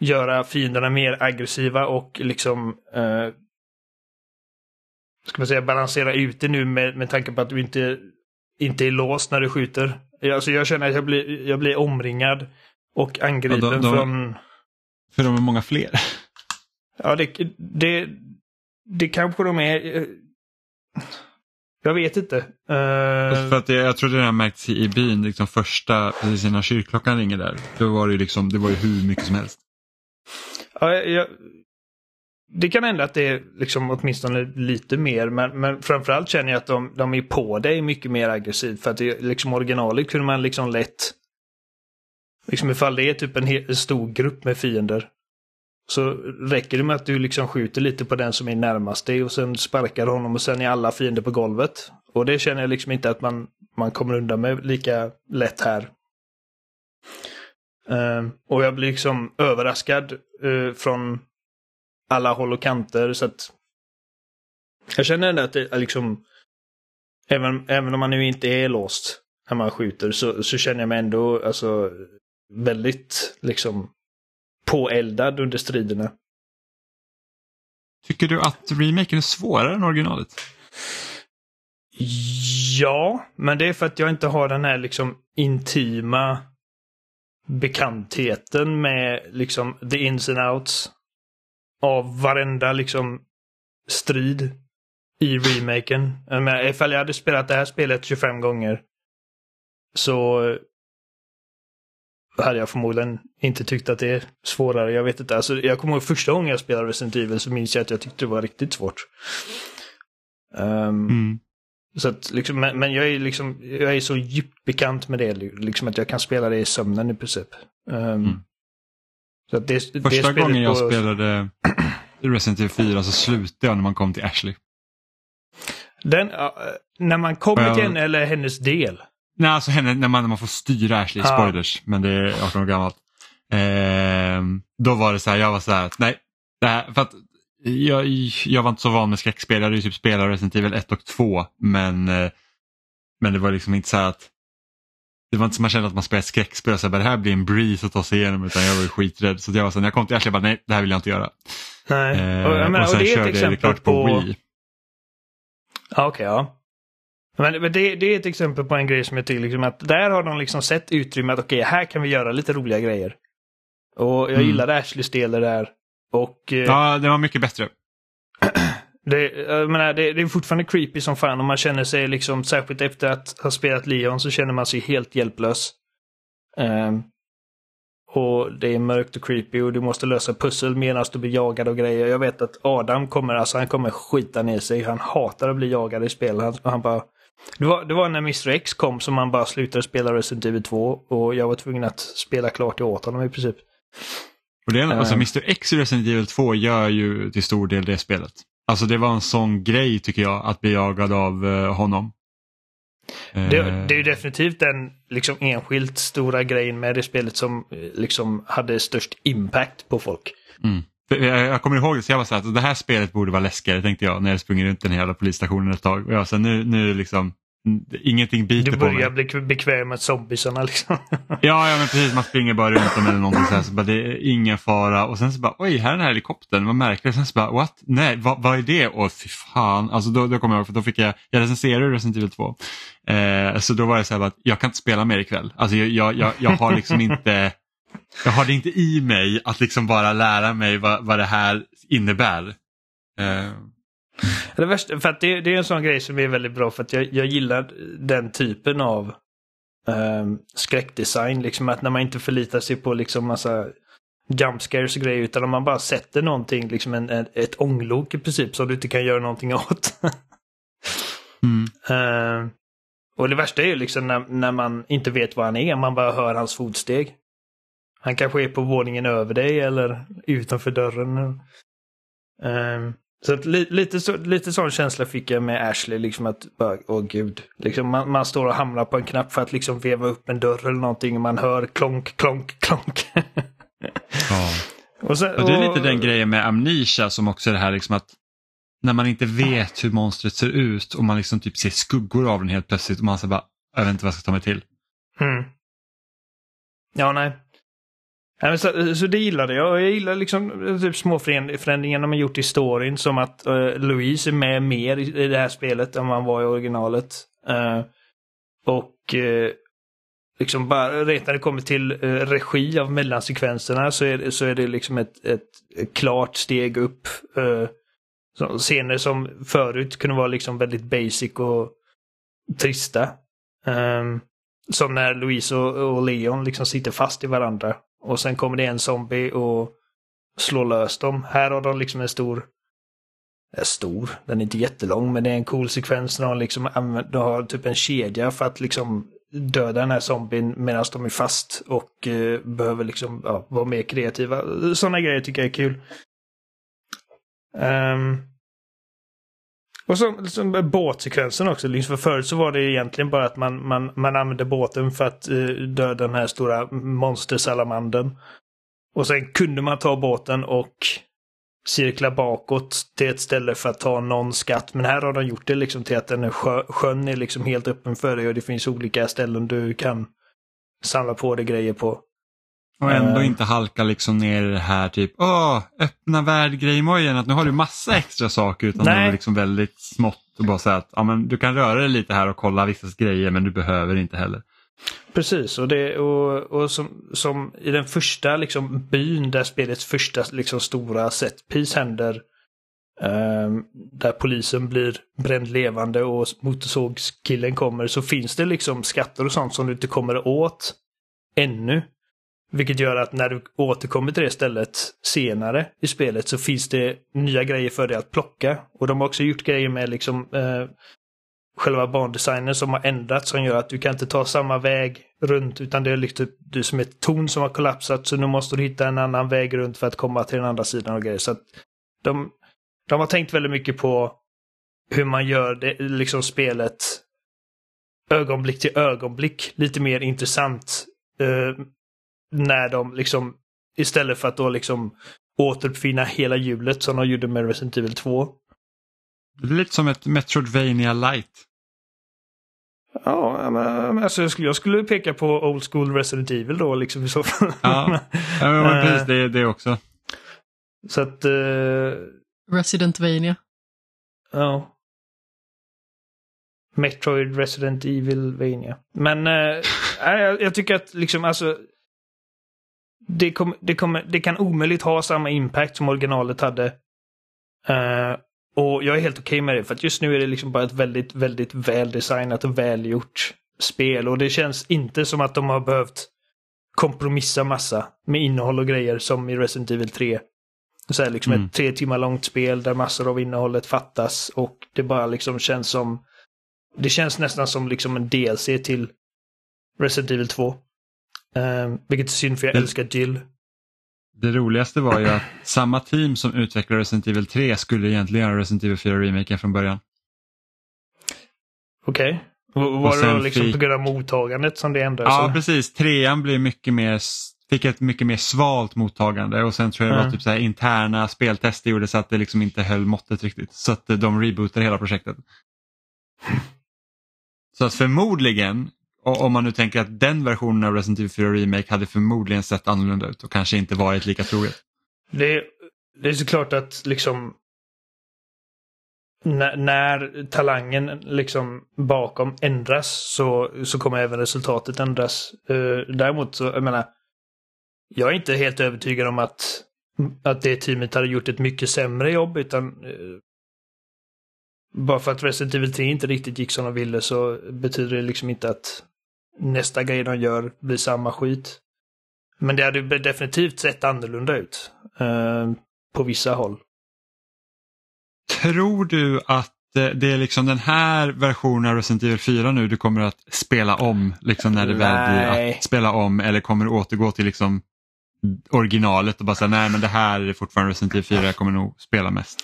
göra fienderna mer aggressiva och liksom uh, ska man säga balansera ut det nu med, med tanke på att du inte, inte är låst när du skjuter. Alltså jag känner att jag blir, jag blir omringad och angripen ja, de, de, från för de är många fler. Ja, det, det, det kanske de är. Jag vet inte. Uh... För att det, jag tror det har märkts i byn, liksom första, precis innan kyrkklockan ringer där. Då var det, liksom, det var ju hur mycket som helst. Ja, jag, det kan hända att det är liksom åtminstone lite mer, men, men framförallt känner jag att de, de är på dig mycket mer aggressivt. För att det, liksom originalet kunde man liksom lätt Liksom ifall det är typ en, en stor grupp med fiender. Så räcker det med att du liksom skjuter lite på den som är närmast dig och sen sparkar honom och sen är alla fiender på golvet. Och det känner jag liksom inte att man, man kommer undan med lika lätt här. Uh, och jag blir liksom överraskad uh, från alla håll och kanter så att jag känner ändå att det är liksom även, även om man nu inte är låst när man skjuter så, så känner jag mig ändå alltså väldigt liksom påeldad under striderna. Tycker du att remaken är svårare än originalet? Ja, men det är för att jag inte har den här liksom intima bekantheten med liksom the ins and outs av varenda liksom strid i remaken. Jag menar, ifall jag hade spelat det här spelet 25 gånger så hade jag förmodligen inte tyckt att det är svårare. Jag vet inte. Alltså, jag kommer ihåg första gången jag spelade Resident Evil så minns jag att jag tyckte det var riktigt svårt. Um, mm. Så att, liksom, men, men, jag är liksom, jag är så djupt bekant med det, liksom att jag kan spela det i sömnen i princip. Um, mm. så att det, Första det gången jag på... spelade Resident Evil 4 så slutade jag när man kom till Ashley. Den, uh, när man kommer till henne eller hennes del? Nej, alltså henne, när, man, när man får styra Ashley, ah. spoilers, men det är 18 år gammalt. Eh, då var det så här, jag var så här, nej, det här, för att jag, jag var inte så van med skräckspel, jag hade ju typ spelat Resident Evil 1 och 2 men, eh, men det var liksom inte så här att det var inte som man kände att man spelade skräckspel så här, det här blir en breeze att ta sig igenom utan jag var skiträdd. Så jag var så när jag kom till Ashley, jag bara nej det här vill jag inte göra. Nej. Eh, och, menar, och sen och det är körde jag det klart på, på Wii. Ja, okej, okay, ja. Men, det, det, är ett exempel på en grej som jag tycker liksom att där har de liksom sett utrymme att okej, okay, här kan vi göra lite roliga grejer. Och jag mm. gillade Ashleys del där. Och, eh, ja, det var mycket bättre. (clears throat) det, jag menar, det, det, är fortfarande creepy som fan och man känner sig liksom, särskilt efter att ha spelat Leon så känner man sig helt hjälplös. Um, och det är mörkt och creepy och du måste lösa pussel medan du blir jagad och grejer. Jag vet att Adam kommer, alltså han kommer skita ner sig. Han hatar att bli jagad i spel. Han, han bara... Det var, det var när Mr X kom som man bara slutade spela Resident Evil 2 och jag var tvungen att spela klart åt honom i princip. Och det är, alltså, Mr eh. X i Resident Evil 2 gör ju till stor del det spelet. Alltså det var en sån grej tycker jag att bli jagad av uh, honom. Det, det, är ju definitivt den liksom enskilt stora grejen med det spelet som liksom hade störst impact på folk. Mm. Jag kommer ihåg det, så jag var så här, det här spelet borde vara läskigare tänkte jag när jag sprungit runt den hela polisstationen ett tag. Och jag sa nu, nu liksom, Ingenting biter på mig. Du börjar bli bekväm med zombiesarna liksom. (laughs) ja, ja, men precis. Man springer bara runt dem eller någonting så här. Så bara, det är ingen fara. Och sen så bara, oj, här är den här helikoptern. Vad märkligt. Sen så bara, what? Nej, vad, vad är det? Och fy fan. Alltså då, då kommer jag ihåg, för då fick jag, jag recenserade Resident Evil 2. Eh, så då var det så här, att jag kan inte spela mer ikväll. Alltså jag, jag, jag, jag har liksom (laughs) inte, jag har det inte i mig att liksom bara lära mig vad, vad det här innebär. Eh, det värsta, för att det, det, är en sån grej som är väldigt bra för att jag, jag gillar den typen av um, skräckdesign. Liksom att när man inte förlitar sig på liksom massa jump scares och grejer utan om man bara sätter någonting, liksom en, en, ett ånglok i princip som du inte kan göra någonting (laughs) åt. mm. uh, och det värsta är ju liksom när, när man inte vet var han är, man bara hör hans fotsteg. Han kanske är på våningen över dig eller utanför dörren. Um, så att li, lite, så, lite sån känsla fick jag med Ashley, liksom att, åh oh, gud. Liksom man, man, står och hamnar på en knapp för att liksom veva upp en dörr eller någonting och man hör klonk, klonk, klonk. ja. (laughs) Och, sen, och det är lite den grejen med Amnesia som också är det här liksom att när man inte vet hur monstret ser ut och man liksom typ ser skuggor av den helt plötsligt och man säger bara, jag vet inte vad jag ska ta mig till. Mm. Ja, nej. Ja, så, så det gillade jag. Jag gillar liksom eh, typ små förändringar de har gjort i storyn. Som att uh, Louise är med mer i, i det här spelet än vad han var i originalet. Uh, och uh, liksom bara rent när det kommer till regi av mellansekvenserna så är, så är det liksom ett, ett, klart steg upp. Så, scener som förut kunde vara liksom väldigt basic och trista. Um, som när Louise och, och Leon liksom sitter fast i varandra. Och sen kommer det en zombie och slår lös dem. Här har de liksom en stor... Är stor, den är inte jättelång men det är en cool sekvens när de liksom använder, de har typ en kedja för att liksom döda den här zombien medan de är fast och eh, behöver liksom ja, vara mer kreativa. Sådana grejer tycker jag är kul. Um, och så, så båtsekvensen också. Liksom för förut så var det egentligen bara att man, man, man använde båten för att uh, döda den här stora monstersalamanden. Och sen kunde man ta båten och cirkla bakåt till ett ställe för att ta någon skatt. Men här har de gjort det liksom till att den är sjö, sjön är liksom helt öppen för dig och det finns olika ställen du kan samla på dig grejer på. Och ändå Eh. inte halka liksom ner i det här typ, åh, öppna värld-grejemojen, att nu har du massa extra saker utan det Nej. är liksom väldigt smått och bara säga att ja, men du kan röra dig lite här och kolla vissa grejer men du behöver inte heller. Precis, och, det, och, och som, som i den första liksom, byn där spelets första liksom, stora setpiece händer. ehm, där polisen blir bränd levande och motorsågskillen kommer så finns det liksom skatter och sånt som du inte kommer åt ännu. Vilket gör att när du återkommer till det stället senare i spelet så finns det nya grejer för dig att plocka. Och de har också gjort grejer med liksom eh, själva bandesignen som har ändrats som gör att du kan inte ta samma väg runt utan det är liksom typ det är som ett torn som har kollapsat så nu måste du hitta en annan väg runt för att komma till den andra sidan och grejer. Så att de, de har tänkt väldigt mycket på hur man gör det, liksom spelet ögonblick till ögonblick lite mer intressant. Eh, när de liksom istället för att då liksom återuppfinna hela hjulet som de gjorde med Resident Evil 2. Det är lite som ett Metroidvania light. Ja, men, alltså, jag, skulle, jag skulle peka på Old School Resident Evil då liksom i så fall. Ja. Ja, men (laughs) Eh. precis, det är det också. så att, eh, Residentvania. ja. Metroid Resident Evil Vania. Men eh, jag, jag tycker att liksom alltså det, kom, det, kommer, det kan omöjligt ha samma impact som originalet hade. Eh, och jag är helt okej med det för att just nu är det liksom bara ett väldigt, väldigt väldesignat och välgjort spel och det känns inte som att de har behövt kompromissa massa med innehåll och grejer som i Resident Evil 3. Så här liksom Mm. ett tre timmar långt spel där massor av innehållet fattas och det bara liksom känns som det känns nästan som liksom en DLC till Resident Evil 2. Um, vilket är synd för jag Det- älskar Jill. Det roligaste var ju att samma team som utvecklade Resident Evil 3 skulle egentligen göra Resident Evil 4 remaken från början. Okej. Okay. Var det då liksom fick- på grund av mottagandet som det ändrades? Ja, eller? precis. Trean blev mycket mer, fick ett mycket mer svalt mottagande och sen tror jag det var Mm. typ så här interna speltester gjorde så att det liksom inte höll måttet riktigt. Så att eh, de rebootade hela projektet. Så att förmodligen, om man nu tänker att den versionen av Resident Evil 4 Remake hade förmodligen sett annorlunda ut och kanske inte varit lika troget. Det, det är såklart att liksom när, när talangen liksom bakom ändras så, så kommer även resultatet ändras. Uh, däremot så, jag menar, jag är inte helt övertygad om att, att det teamet hade gjort ett mycket sämre jobb utan uh, bara för att Resident Evil 3 inte riktigt gick som de ville så betyder det liksom inte att nästa grej de gör blir samma skit. Men det hade definitivt sett annorlunda ut. eh, på vissa håll. Tror du att eh, det är liksom den här versionen av Resident Evil 4 nu du kommer att spela om liksom när det väl blir att spela om eller kommer du återgå till liksom originalet och bara säga nej men det här är fortfarande Resident Evil 4 jag kommer nog spela mest.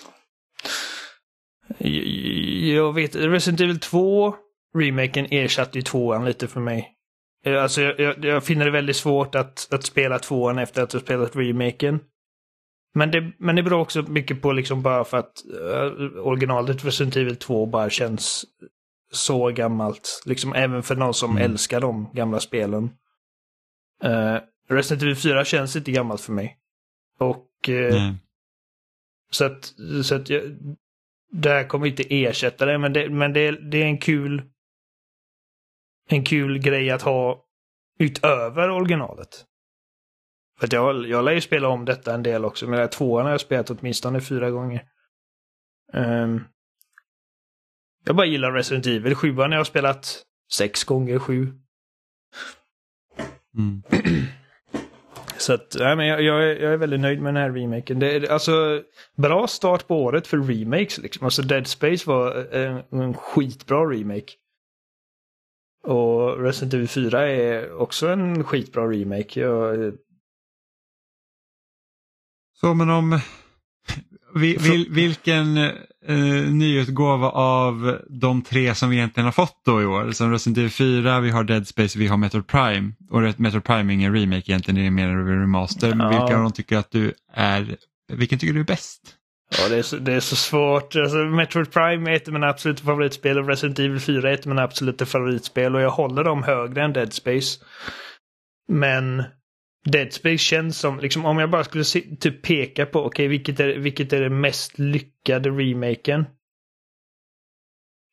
Jag vet, Resident Evil 2, remaken ersatte ju tvåan lite för mig. Eh, Alltså jag, jag, jag finner det väldigt svårt att, att spela tvåan efter att ha spelat remaken. Men det, men det beror också mycket på liksom bara för att uh, originalet Resident Evil 2 bara känns så gammalt. Liksom även för någon som Mm. älskar de gamla spelen. Uh, Resident Evil 4 känns inte gammalt för mig. Och eh, Nej. så att, så att jag, det här kommer inte ersätta det, men det, men det, det är en kul en kul grej att ha utöver originalet. För att jag, jag lär ju spela om detta en del också, men tvåan har jag spelat åtminstone fyra gånger. Ehm, jag bara gillar Resident Evil. Sjuan har jag spelat sex gånger, sju. Mm. (clears throat) Så att, nej, men jag, jag, är, jag är väldigt nöjd med den här remaken. Det är alltså bra start på året för remakes. Liksom. Alltså Dead Space var en, en skitbra remake. Och Resident Evil 4 är också en skitbra remake. Jag, Så men om vi, vil, vilken eh, nyutgåva av de tre som vi egentligen har fått då i år? Som Resident Evil 4, vi har Dead Space, vi har Metroid Prime. Och Metroid Prime är ingen remake egentligen, det är mer en remaster. Men Ja. vilka av dem tycker att du är, vilken tycker du är bäst? Ja, det, är så, det är så svårt. Alltså, Metroid Prime är ett av mina absoluta favoritspel och Resident Evil 4 är ett av mina absoluta favoritspel. Och jag håller dem högre än Dead Space. Men Dead Space känns som, liksom om jag bara skulle se, typ peka på, okej okay, vilket, är, vilket är det mest lyckade remaken?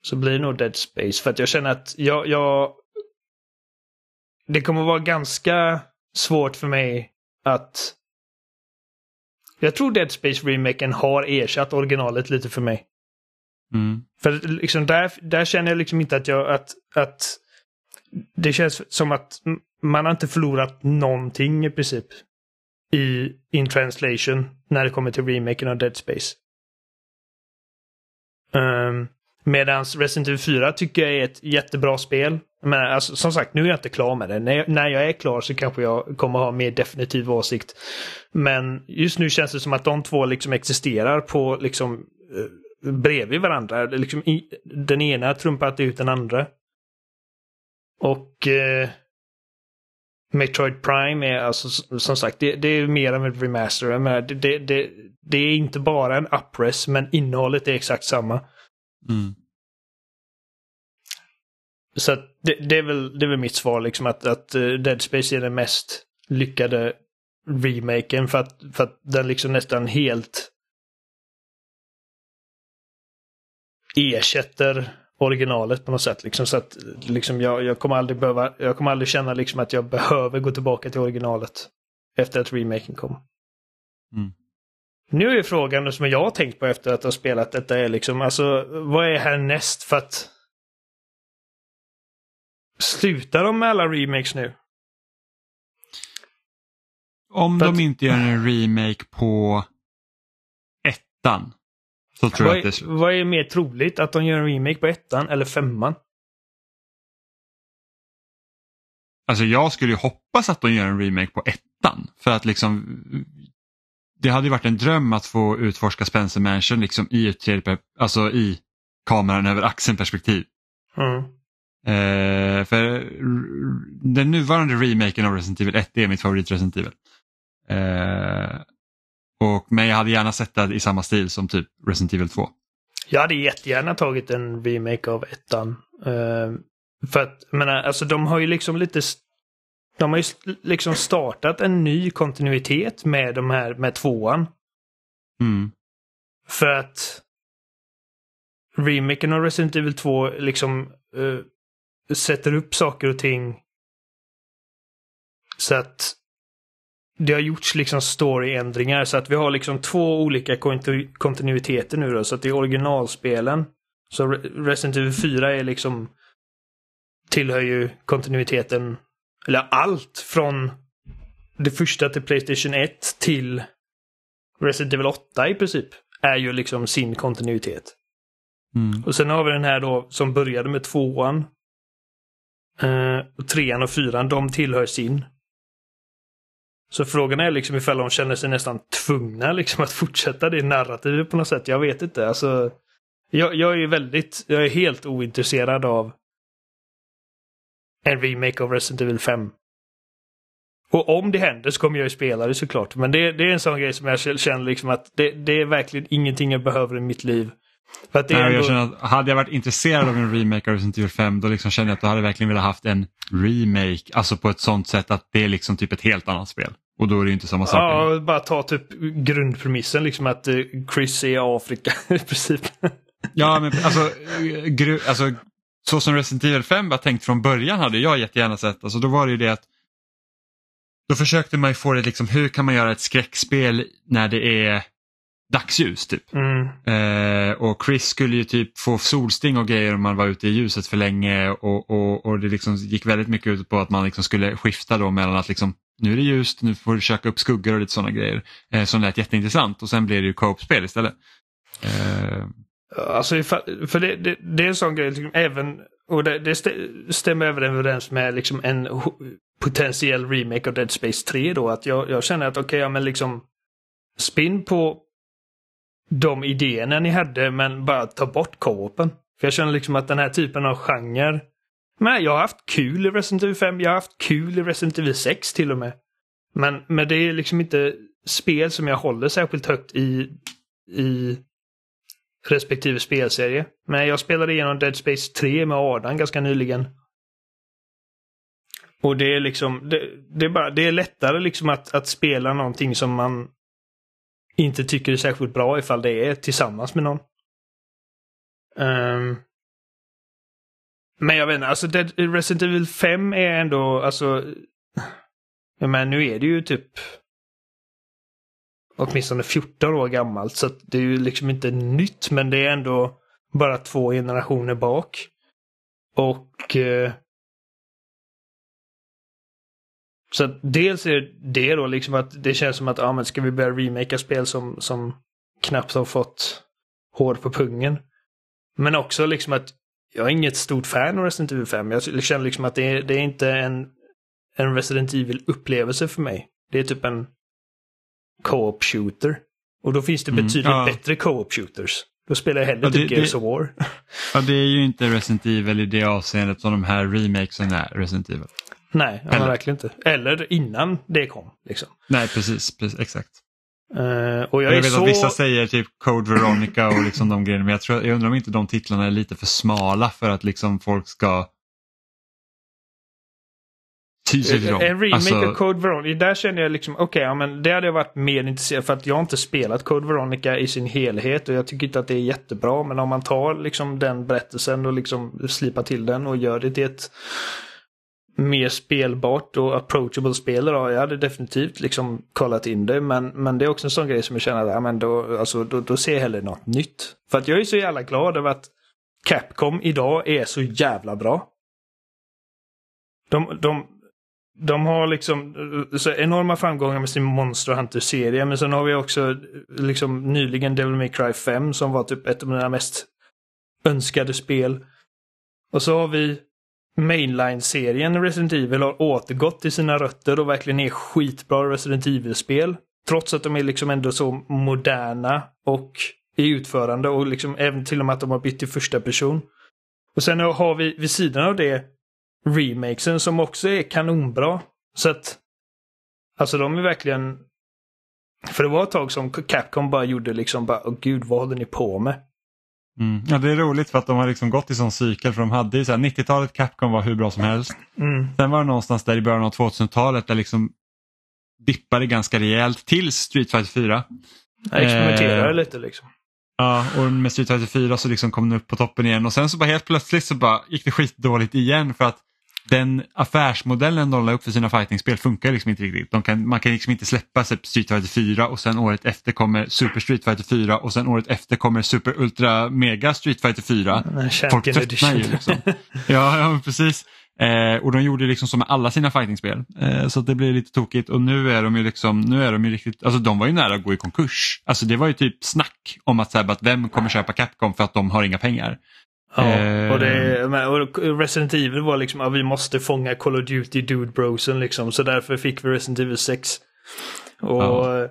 Så blir det nog Dead Space. För att jag känner att jag, jag det kommer vara ganska svårt för mig att... Jag tror Dead Space remaken har ersatt originalet lite för mig. Mm. För liksom där, där känner jag liksom inte att jag... Att, att det känns som att man har inte förlorat någonting i princip. I in translation när det kommer till remaken av Dead Space. Um, Medans Resident Evil 4 tycker jag är ett jättebra spel. Men alltså, som sagt, nu är jag inte klar med det. När jag, när jag är klar så kanske jag kommer ha mer definitiv åsikt. Men just nu känns det som att de två liksom existerar på liksom eh, bredvid varandra. Liksom i, den ena trumpat ut den andra. Och eh, Metroid Prime är alltså som sagt, det, det är mer av ett remaster. menar, det, det, det, det, är inte bara en uppress, men innehållet är exakt samma. Mm. Så det, det, är väl, det är väl mitt svar, liksom att, att uh, Dead Space är den mest lyckade remaken för att, för att den liksom nästan helt ersätter originalet på något sätt. Liksom, så att liksom, jag, jag, kommer aldrig behöva, jag kommer aldrig känna liksom, att jag behöver gå tillbaka till originalet efter att remaken kom. Mm. Nu är frågan som jag har tänkt på efter att ha spelat detta är liksom, alltså vad är härnäst för att Slutar de med alla remakes nu? Om För de att- inte gör en remake på ettan så tror Vad jag att är, det vad är mer troligt? Att de gör en remake på ettan eller femman? Alltså jag skulle ju hoppas att de gör en remake på ettan. För att liksom det hade ju varit en dröm att få utforska Spencer Mansion liksom i ett tredje, alltså i kameran över axeln perspektiv. Mm. Eh, för den nuvarande remaken av Resident Evil 1 det är mitt favorit Resident Evil. Eh, och, men jag hade gärna sett det i samma stil som typ Resident Evil 2. Jag hade jättegärna tagit en remake av ettan. Eh, för att, jag menar, alltså de har ju liksom lite... De har ju liksom startat en ny kontinuitet med de här, med tvåan. Mm. För att remaken av Resident Evil 2 liksom eh, sätter upp saker och ting så att det har gjorts liksom storyändringar så att vi har liksom två olika kontinuiteter kontinuiteter nu då. Så att det är originalspelen. Så Re- Resident Evil 4 är liksom tillhör ju kontinuiteten, eller allt från det första till Playstation 1 till Resident Evil 8 i princip är ju liksom sin kontinuitet. Mm. Och sen har vi den här då som började med tvåan. Eh, trean och fyran, de tillhör sin. Så frågan är liksom ifall de känner sig nästan tvungna liksom att fortsätta det narrativet på något sätt. Jag vet inte. Alltså, jag, jag är ju väldigt, jag är helt ointresserad av en remake av Resident Evil 5. Och om det händer så kommer jag ju spela det såklart. Men det, det är en sån grej som jag känner liksom att det, det är verkligen ingenting jag behöver i mitt liv. För att det Nej, ändå... jag känner att hade jag varit intresserad av en remake av Resident Evil 5 då liksom känner jag att jag hade verkligen velat haft en remake, alltså på ett sånt sätt att det är liksom typ ett helt annat spel. Och då är det ju inte samma sak. längre. Ja, bara ta typ grundpremissen liksom att eh, Chris är i Afrika (laughs) i princip. Ja, men alltså, gru, alltså så som Resident Evil 5 var tänkt från början hade jag jättegärna sett. Alltså, då var det ju det att då försökte man ju få det liksom, hur kan man göra ett skräckspel när det är dagsljus typ. Mm. Eh, och Chris skulle ju typ få solsting och grejer om man var ute i ljuset för länge och, och, och det liksom gick väldigt mycket ut på att man liksom skulle skifta då mellan att liksom nu är det ljust, nu får du söka upp skuggor och lite sådana grejer eh, som lät jätteintressant och sen blev det ju co-op-spel istället. Eh, Alltså, för det, det, det är en sån grej, liksom, även, och det, det stä- stämmer överens med liksom en potentiell remake av Dead Space 3 då. Att jag, jag känner att okej, ja men liksom spinn på de idéerna ni hade men bara ta bort co-open. För jag känner liksom att den här typen av genre men jag har haft kul i Resident Evil 5, jag har haft kul i Resident Evil 6 till och med. Men, men det är liksom inte spel som jag håller särskilt högt i, i respektive spelserie. Men jag spelade igenom Dead Space 3 med Adam ganska nyligen. Och det är liksom, det, det, är bara, det är lättare liksom att, att spela någonting som man inte tycker är särskilt bra ifall det är tillsammans med någon. Um, men jag vet inte, alltså Dead, Resident Evil 5 är ändå, alltså... Men nu är det ju typ åtminstone 14 år gammalt så det är ju liksom inte nytt men det är ändå bara två generationer bak. Och eh, Så att dels är det då liksom att det känns som att, ja men ska vi börja remakea spel som, som knappt har fått hår på pungen. Men också liksom att jag är inget stort fan av Resident Evil 5. Jag känner liksom att det är, det är inte en, en Resident Evil-upplevelse för mig. Det är typ en co-op shooter. Och då finns det mm, betydligt ja. bättre co-op shooters. Då spelar jag hellre ja, typ Gears of War. (laughs) Ja, det är ju inte Resident Evil i det avseendet som de här remakesen är Resident Evil. Nej, ja, verkligen inte. Eller innan det kom. Liksom. Nej, precis, precis exakt. Uh, och jag, jag vet så... att vissa säger typ Code Veronica och liksom de grejerna men jag, tror, jag undrar om inte de titlarna är lite för smala för att liksom folk ska dem. En remake alltså... av Code Veronica, där känner jag liksom okej, okay, ja, men det hade jag varit mer intresserad för att jag har inte spelat Code Veronica i sin helhet och jag tycker inte att det är jättebra men om man tar liksom den berättelsen och liksom slipar till den och gör det till ett mer spelbart och approachable spel idag. Jag hade definitivt liksom kollat in det men, men det är också en sån grej som jag känner att ja, men då, alltså, då, då ser jag hellre något nytt. För att jag är så jävla glad över att Capcom idag är så jävla bra. De, de, de har liksom så enorma framgångar med sin Monster Hunter-serie men sen har vi också liksom nyligen Devil May Cry 5 som var typ ett av mina mest önskade spel. Och så har vi Mainline-serien Resident Evil har återgått till sina rötter och verkligen är skitbra Resident Evil-spel. Trots att de är liksom ändå så moderna och i utförande och liksom även till och med att de har bytt till första person. Och sen har vi vid sidan av det remakesen som också är kanonbra. Så att Alltså de är verkligen För det var ett tag som Capcom bara gjorde liksom bara, åh gud vad håller ni på med? Mm. Ja, det är roligt för att de har liksom gått i sån cykel för de hade ju så 90-talet Capcom var hur bra som helst. Mm. Sen var det någonstans där i början av 2000-talet där liksom dippade ganska rejält till Street Fighter 4. Jag experimenterade eh, lite liksom. Ja, och med Street Fighter 4 så liksom kom den upp på toppen igen och sen så bara helt plötsligt så bara gick det skitdåligt igen för att den affärsmodellen de la upp för sina fightingspel funkar liksom inte riktigt. Kan, man kan liksom inte släppa Street Fighter 4 och sen året efter kommer Super Street Fighter 4 och sen året efter kommer Super Ultra Mega Street Fighter 4. Folk tröttnar ju liksom. ja, ja, precis. Eh, och de gjorde liksom som med alla sina fightingspel. Eh, så det blir lite tokigt och nu är de ju liksom, nu är de ju riktigt, alltså de var ju nära att gå i konkurs. Alltså det var ju typ snack om att, säga, att vem kommer köpa Capcom för att de har inga pengar. Ja, och, det, eh. och Resident Evil var liksom att vi måste fånga Call of Duty Dude Brosen liksom. Så därför fick vi Resident Evil 6. Och, ja.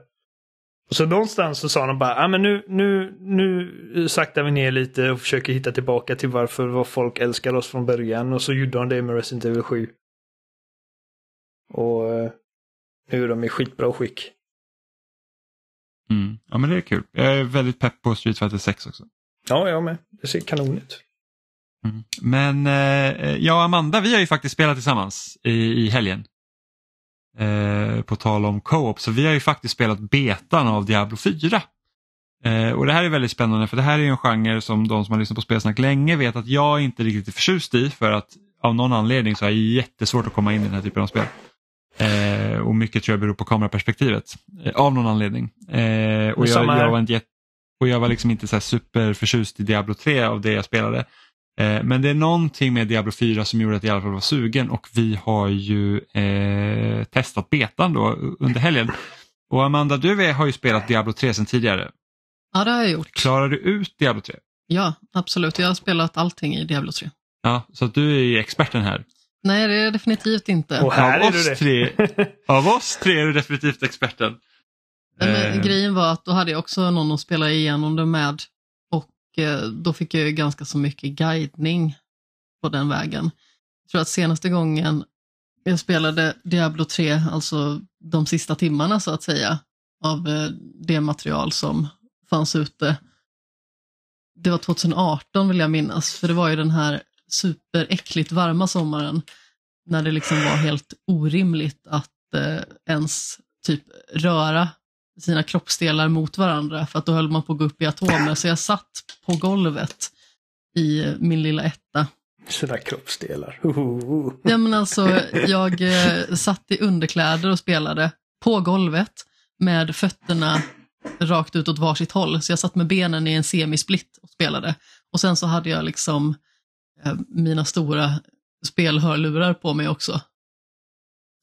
så någonstans så sa de bara, ja ah, men nu, nu, nu saktar vi ner lite och försöker hitta tillbaka till varför vad folk älskar oss från början. Och så gjorde de det med Resident Evil 7. Och eh, nu är de i skitbra skick. Mm. Ja men det är kul. Jag är väldigt pepp på Street Fighter 6 också. Ja, jag med. Det ser kanon ut. Mm. Men eh, jag och Amanda vi har ju faktiskt spelat tillsammans i, i helgen. Eh, på tal om co-op så vi har ju faktiskt spelat betan av Diablo 4. Eh, och det här är väldigt spännande för det här är en genre som de som har lyssnat på Spelsnack länge vet att jag inte riktigt är förtjust i för att av någon anledning så är det jättesvårt att komma in i den här typen av spel. Eh, och mycket tror jag beror på kameraperspektivet eh, av någon anledning. Eh, och jag, jag, var inte, och jag var liksom inte så superförtjust i Diablo 3 av det jag spelade. Eh, men det är någonting med Diablo 4 som gjorde att jag i alla fall var sugen och vi har ju eh, testat betan då under helgen. Och Amanda, du har ju spelat Diablo 3 sedan tidigare. Ja, det har jag gjort. Klarar du ut Diablo 3? Ja, absolut. Jag har spelat allting i Diablo 3. Ja, så du är ju experten här. Nej, det är jag definitivt inte. Och här av, är oss du det. Tre, (laughs) av oss tre är du definitivt experten. Men, eh. Grejen var att då hade jag också någon att spela igenom det med Eh, då fick jag ganska så mycket guidning på den vägen. Jag tror att senaste gången jag spelade Diablo 3, alltså de sista timmarna så att säga, av eh, det material som fanns ute. Det var 2018 vill jag minnas, för det var ju den här superäckligt varma sommaren. när det liksom var helt orimligt att eh, ens typ röra sina kroppsdelar mot varandra för att då höll man på att gå upp i atomer. Så jag satt på golvet i min lilla etta. Sina kroppsdelar. Uhuhu. Ja, men alltså, jag eh, satt i underkläder och spelade på golvet med fötterna rakt ut åt varsitt håll. Så jag satt med benen i en semisplit och spelade. Och sen så hade jag liksom eh, mina stora spelhörlurar på mig också.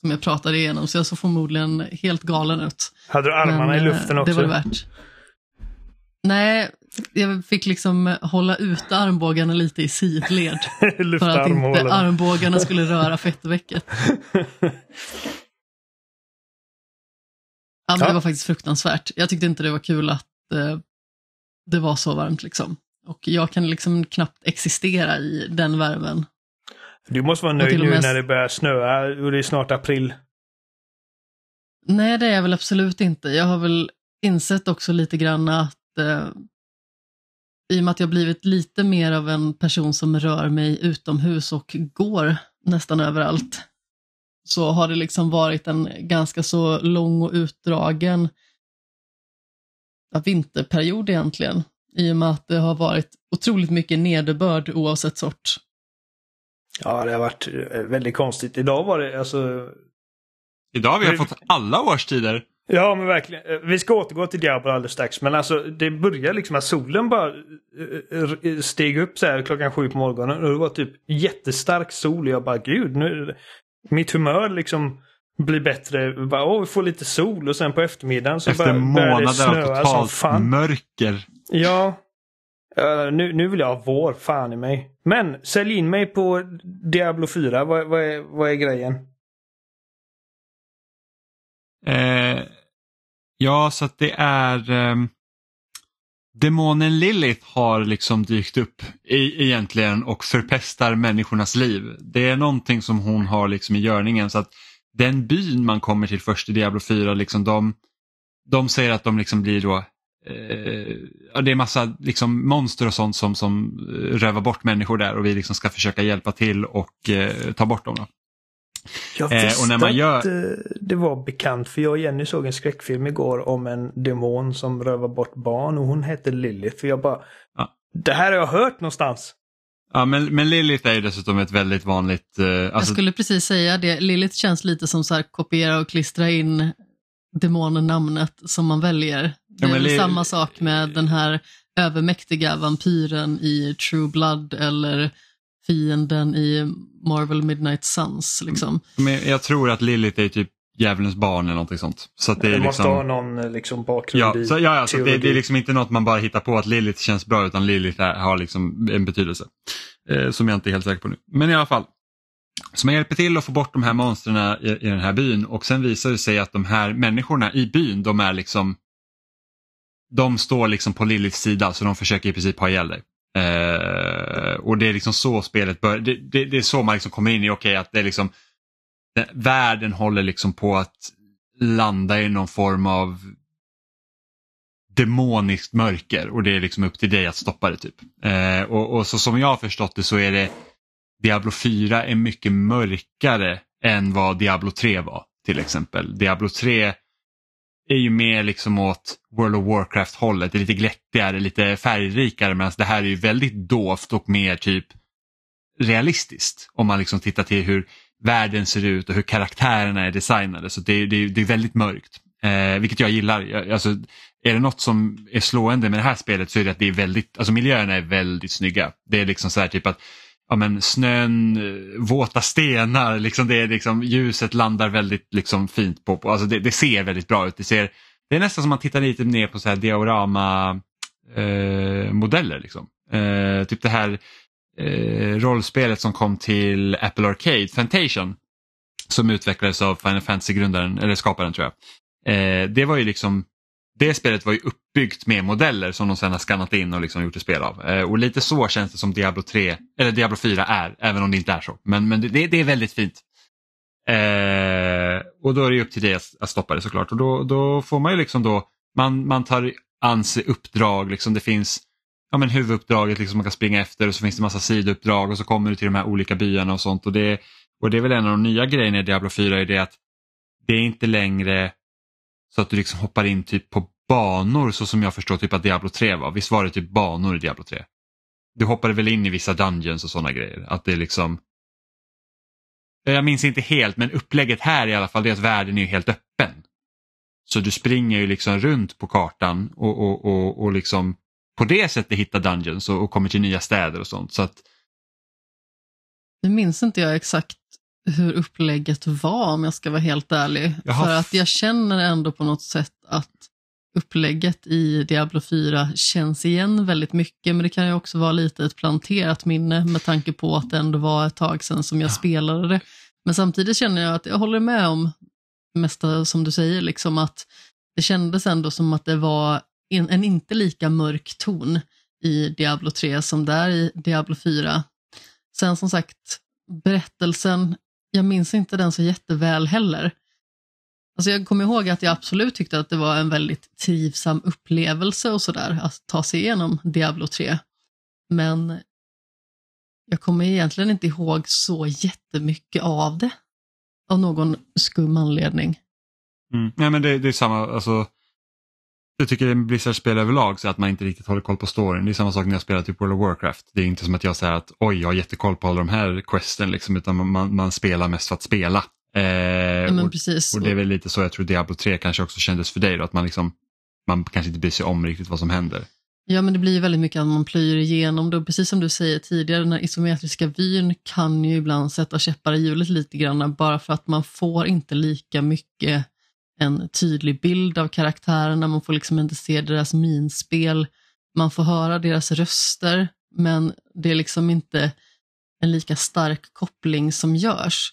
Som jag pratade igenom, så jag såg förmodligen helt galen ut. Hade du armarna Men, i eh, luften också? Det var det värt. Nej, jag fick liksom hålla ute armbågarna lite i sidled. (laughs) För att inte armbågarna (laughs) skulle röra fettvecket. Ja, men Ja. Det var faktiskt fruktansvärt. Jag tyckte inte det var kul att eh, det var så varmt. liksom. Och jag kan liksom knappt existera i den värmen. Du måste vara nöjd nu när det börjar snöa och det är snart april. Nej, det är jag väl absolut inte. Jag har väl insett också lite grann att eh, i och med att jag blivit lite mer av en person som rör mig utomhus och går nästan överallt, så har det liksom varit en ganska så lång och utdragen vinterperiod egentligen. I och med att det har varit otroligt mycket nederbörd oavsett sort. Ja, det har varit eh, väldigt konstigt. Idag var det alltså... Idag har vi fått alla årstider. Ja, men verkligen. Eh, Vi ska återgå till Diablo alldeles strax. Men alltså, det började liksom att solen bara eh, steg upp så här klockan sju på morgonen. Och det var typ jättestark sol. Och jag bara, gud, nu... Mitt humör liksom blir bättre. Bara, Åh, vi får lite sol. Och sen på eftermiddagen så Efter bör- börjar det snöa som totalt fan. mörker. Ja. Eh, nu, nu vill jag ha vår, fan i mig. Men sälj in mig på Diablo 4. Vad, vad, är, vad är grejen? Eh, ja, så att det är... eh, demonen Lilith har liksom dykt upp i, egentligen och förpestar människornas liv. Det är någonting som hon har liksom i görningen så att den byn man kommer till först i Diablo 4, liksom de, de säger att de liksom blir då eh, det är massa liksom monster och sånt som, som eh, rövar bort människor där och vi liksom ska försöka hjälpa till och eh, ta bort dem. Då. Jag Eh, visste och när man gör- att eh, det var bekant för jag och Jenny såg en skräckfilm igår om en demon som rövar bort barn och hon hette Lilith. För jag bara, Ja. det här har jag hört någonstans. Ja, men, men Lilith är ju dessutom ett väldigt vanligt... Eh, Jag alltså, skulle precis säga det. Lilith känns lite som så här kopiera och klistra in demonnamnet som man väljer. Det är väl samma sak med den här övermäktiga vampyren i True Blood eller fienden i Marvel Midnight Suns. Liksom. Men jag tror att Lilith är typ djävulens barn eller någonting sånt. Så att det är måste liksom... ha någon liksom, bakgrund Ja, i så, ja, ja, så det, det är liksom inte något man bara hittar på att Lilith känns bra utan Lilith är, har liksom en betydelse. Eh, som jag inte är helt säker på nu. Men i alla fall. Så man hjälper till att få bort de här monstren i, i den här byn och sen visar det sig att de här människorna i byn de är liksom de står liksom på Liliths sida så de försöker i princip ha ihjäl dig. Eh, och det är liksom så spelet börjar. Det, det, det är så man liksom kommer in i, okej att det är liksom världen håller liksom på att landa i någon form av demoniskt mörker och det är liksom upp till dig att stoppa det. typ. Eh, och, och så som jag har förstått det så är det Diablo 4 är mycket mörkare än vad Diablo 3 var till exempel. Diablo 3 är ju mer liksom åt World of Warcraft hållet, det är lite glättigare, lite färgrikare medan det här är ju väldigt dovt och mer typ realistiskt. Om man liksom tittar till hur världen ser ut och hur karaktärerna är designade. Så det, det, det är väldigt mörkt. Eh, vilket jag gillar. Jag, alltså, är det något som är slående med det här spelet så är det att det är väldigt, alltså miljöerna är väldigt snygga. Det är liksom så här typ att ja, men snön, eh, våta stenar, liksom det är liksom, ljuset landar väldigt liksom fint på, på alltså det, det ser väldigt bra ut. Det, ser, det är nästan som man tittar lite ner på så här diorama eh, modeller. Liksom. Eh, typ det här eh, rollspelet som kom till Apple Arcade, Fantation, som utvecklades av Final Fantasy-grundaren, eller skaparen tror jag. Eh, det var ju liksom, det spelet var ju uppbyggt med modeller som de sen har skannat in och liksom gjort ett spel av. Eh, och lite så känns det som Diablo 3, eller Diablo 4 är, även om det inte är så. Men, men det, det är väldigt fint. Eh, och då är det upp till dig att, att stoppa det såklart. Och då, då får man ju liksom då, man, man tar an sig uppdrag, liksom det finns ja, men huvuduppdraget liksom man kan springa efter och så finns det massa sidouppdrag och så kommer du till de här olika byarna och sånt. Och det, Och det är väl en av de nya grejerna i Diablo 4 är det att det är inte längre så att du liksom hoppar in typ på banor så som jag förstår typ att Diablo 3 var. Visst var det typ banor i Diablo 3? Du hoppade väl in i vissa dungeons och sådana grejer. Att det är liksom eh, jag minns inte helt men upplägget här i alla fall är att världen är helt öppen. Så du springer ju liksom runt på kartan och, och, och, och liksom på det sättet hittar dungeons och, och kommer till nya städer och sånt. Så att... Nu minns inte jag exakt hur upplägget var om jag ska vara helt ärlig. Jaha. För att jag känner ändå på något sätt att upplägget i Diablo 4 känns igen väldigt mycket, men det kan ju också vara lite ett planterat minne med tanke på att det ändå var ett tag sedan som jag Ja. spelade det. Men samtidigt känner jag att jag håller med om det mesta som du säger, liksom att det kändes ändå som att det var en, en inte lika mörk ton i Diablo 3 som det är i Diablo 4. Sen som sagt, berättelsen, jag minns inte den så jätteväl heller. Alltså jag kommer ihåg att jag absolut tyckte att det var en väldigt trivsam upplevelse och sådär, att ta sig igenom Diablo 3. Men jag kommer egentligen inte ihåg så jättemycket av det. Av någon skum anledning. Mm. Nej, men det, det är samma, alltså, jag tycker det är Blizzard-spel överlag så att man inte riktigt håller koll på storyn. Det är samma sak när jag spelar typ World of Warcraft. Det är inte som att jag säger att oj, jag har jättekoll på alla de här questen, liksom, utan man, man, spelar mest för att spela. Eh, Ja, och, precis. och det är väl lite så jag tror Diablo 3 kanske också kändes för dig då, att man liksom man kanske inte bryr sig om riktigt vad som händer. Ja, men det blir ju väldigt mycket att man plöjer igenom det. Precis som du säger tidigare, den här isometriska vyn kan ju ibland sätta käppar i hjulet lite grann, bara för att man får inte lika mycket en tydlig bild av karaktärerna, man får liksom inte se deras minspel, man får höra deras röster, men det är liksom inte en lika stark koppling som görs.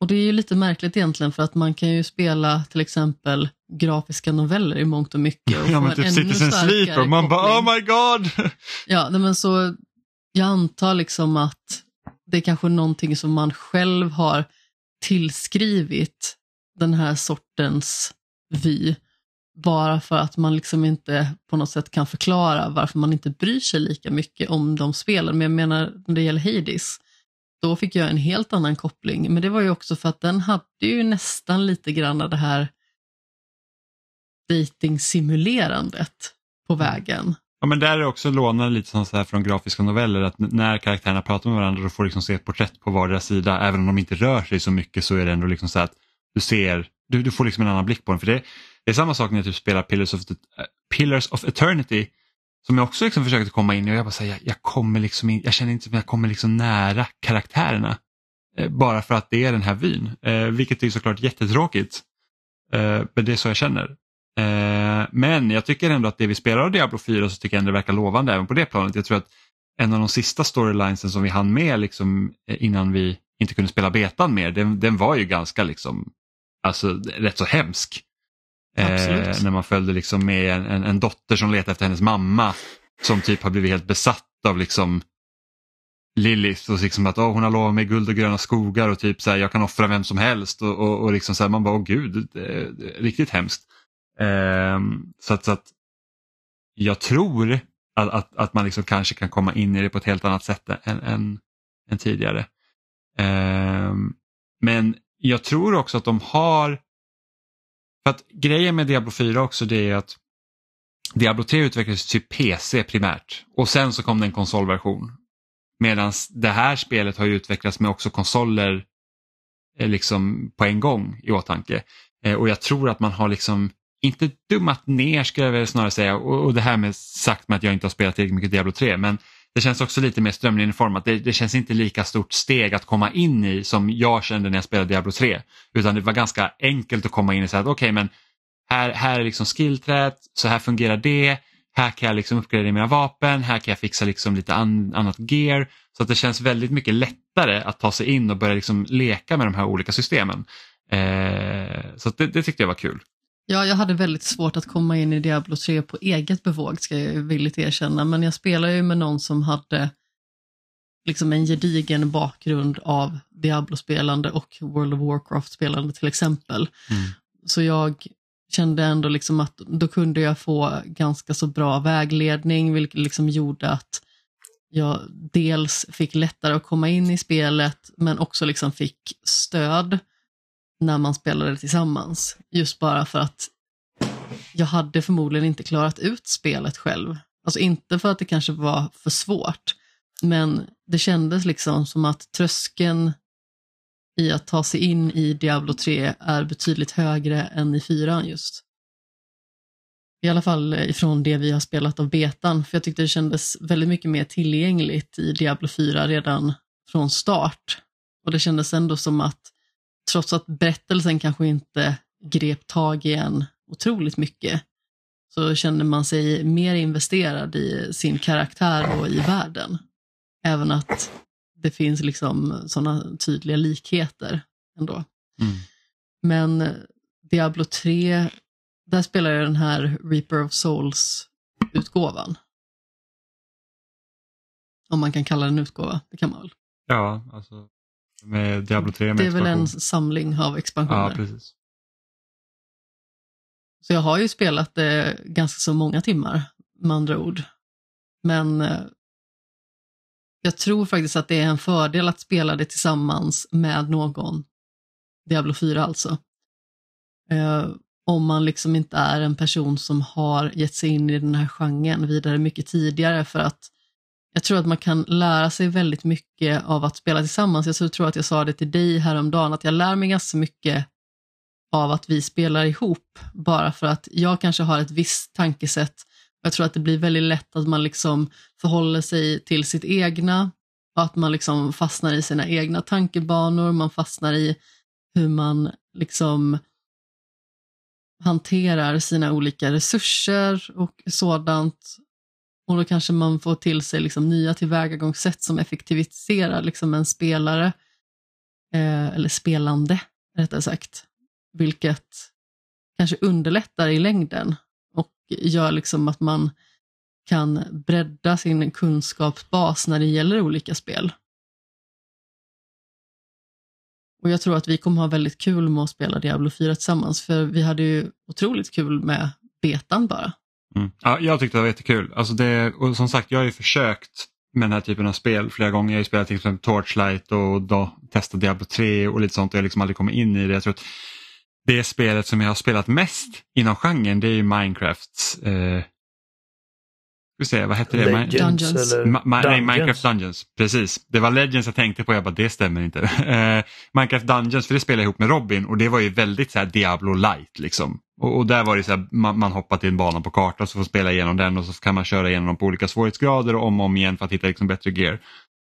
Och det är ju lite märkligt egentligen för att man kan ju spela till exempel grafiska noveller i mångt och mycket. Och Ja men en typ Citizen Sleeper, man bara oh my god! Ja, men så jag antar liksom att det är kanske någonting som man själv har tillskrivit den här sortens vy. Bara för att man liksom inte på något sätt kan förklara varför man inte bryr sig lika mycket om de spelen. Men jag menar, när det gäller Hades, då fick jag en helt annan koppling. Men det var ju också för att den hade ju nästan lite grann det här dating-simulerandet på vägen. Ja men där är också lånade lite sånt så här från grafiska noveller att när karaktärerna pratar med varandra då får du liksom se ett porträtt på vardera sida. Även om de inte rör sig så mycket så är det ändå liksom så att du ser, du, du får liksom en annan blick på den. För det, det är samma sak när jag typ spelar Pillars of, the, eh, Pillars of Eternity som jag också liksom försökte komma in i och jag bara säger jag, jag kommer liksom in, jag känner inte som jag kommer liksom nära karaktärerna. Eh, bara för att det är den här vyn. Eh, vilket är såklart jättetråkigt. Eh, men det är så jag känner. Eh, men jag tycker ändå att det vi spelar av Diablo 4 så tycker jag ändå det verkar lovande även på det planet. Jag tror att en av de sista storylinesen som vi hann med liksom, eh, innan vi inte kunde spela betan mer, den, den var ju ganska liksom, alltså rätt så hemsk. Eh, när man följde liksom med en, en, en dotter som letar efter hennes mamma som typ har blivit helt besatt av liksom Lilith och liksom att oh, hon har lovat mig guld och gröna skogar och typ så här, jag kan offra vem som helst och, och, och liksom så här, man bara åh gud, det är riktigt hemskt. Ehm, så, att, så att jag tror att, att, att man liksom kanske kan komma in i det på ett helt annat sätt än, än, än tidigare. Ehm, men jag tror också att de har, för att grejen med Diablo 4 också det är att Diablo 3 utvecklades till PC primärt och sen så kom det en konsolversion. Medan det här spelet har ju utvecklats med också konsoler eh, liksom på en gång i åtanke. Eh, och jag tror att man har liksom inte dummat ner skulle jag väl snarare säga och, och det här med sagt med att jag inte har spelat tillräckligt mycket Diablo 3 men det känns också lite mer strömlinjeformat. Det, det känns inte lika stort steg att komma in i som jag kände när jag spelade Diablo 3. Utan det var ganska enkelt att komma in i så att okej men här, här är liksom skillträt, så här fungerar det, här kan jag liksom uppgradera mina vapen, här kan jag fixa liksom lite an, annat gear. Så att det känns väldigt mycket lättare att ta sig in och börja liksom leka med de här olika systemen. Eh, så att det, det tyckte jag var kul. Ja, jag hade väldigt svårt att komma in i Diablo 3 på eget bevåg, ska jag villigt erkänna. Men jag spelade ju med någon som hade liksom en gedigen bakgrund av Diablo-spelande och World of Warcraft-spelande till exempel. Mm. Så jag kände ändå liksom att då kunde jag få ganska så bra vägledning, vilket liksom gjorde att jag dels fick lättare att komma in i spelet men också liksom fick stöd när man spelade tillsammans. Just bara för att jag hade förmodligen inte klarat ut spelet själv. Alltså inte för att det kanske var för svårt, men det kändes liksom som att tröskeln i att ta sig in i Diablo 3 är betydligt högre än i 4 just. I alla fall ifrån det vi har spelat av betan, för jag tyckte det kändes väldigt mycket mer tillgängligt i Diablo 4 redan från start. Och det kändes ändå som att, trots att berättelsen kanske inte grep tag i en otroligt mycket, så kände man sig mer investerad i sin karaktär och i världen. Även att det finns liksom sådana tydliga likheter ändå. Mm. Men Diablo 3, där spelar jag den här Reaper of Souls-utgåvan. Om man kan kalla den utgåva, det kan man väl? Ja, alltså med Diablo 3 med Det är väl en expansion. samling av expansioner. Ja, precis. Så jag har ju spelat det ganska så många timmar, med andra ord. Men eh, jag tror faktiskt att det är en fördel att spela det tillsammans med någon. Diablo 4 alltså. Eh, om man liksom inte är en person som har gett sig in i den här genren vidare mycket tidigare för att jag tror att man kan lära sig väldigt mycket av att spela tillsammans. Jag tror att jag sa det till dig häromdagen, att jag lär mig ganska mycket av att vi spelar ihop, bara för att jag kanske har ett visst tankesätt. Jag tror att det blir väldigt lätt att man liksom förhåller sig till sitt egna och att man liksom fastnar i sina egna tankebanor, man fastnar i hur man liksom hanterar sina olika resurser och sådant. Och då kanske man får till sig liksom nya tillvägagångssätt som effektiviserar liksom en spelare, eh, eller spelande rättare sagt, vilket kanske underlättar i längden och gör liksom att man kan bredda sin kunskapsbas när det gäller olika spel. Och jag tror att vi kommer ha väldigt kul med att spela Diablo 4 tillsammans, för vi hade ju otroligt kul med betan bara. Mm. Ja, jag tyckte det var jättekul. Alltså det, och som sagt, jag har ju försökt med den här typen av spel flera gånger. Jag har ju spelat till exempel Torchlight och då testat Diablo 3 och lite sånt och jag har liksom aldrig kommit in i det. Jag tror att det spelet som jag har spelat mest inom genren det är ju Minecrafts eh, vi se, vad hette det? Legends Dungeons. eller Ma- ma- nej, Dungeons. Minecraft Dungeons. Precis. Det var Legends jag tänkte på. Jag bara, det stämmer inte. (laughs) Eh, Minecraft Dungeons, för det spelade jag ihop med Robin och det var ju väldigt så här Diablo light liksom. Och, och där var det så här, man, man hoppar till en bana på kartan så får spela igenom den och så kan man köra igenom dem på olika svårighetsgrader och om och om igen för att hitta liksom bättre gear.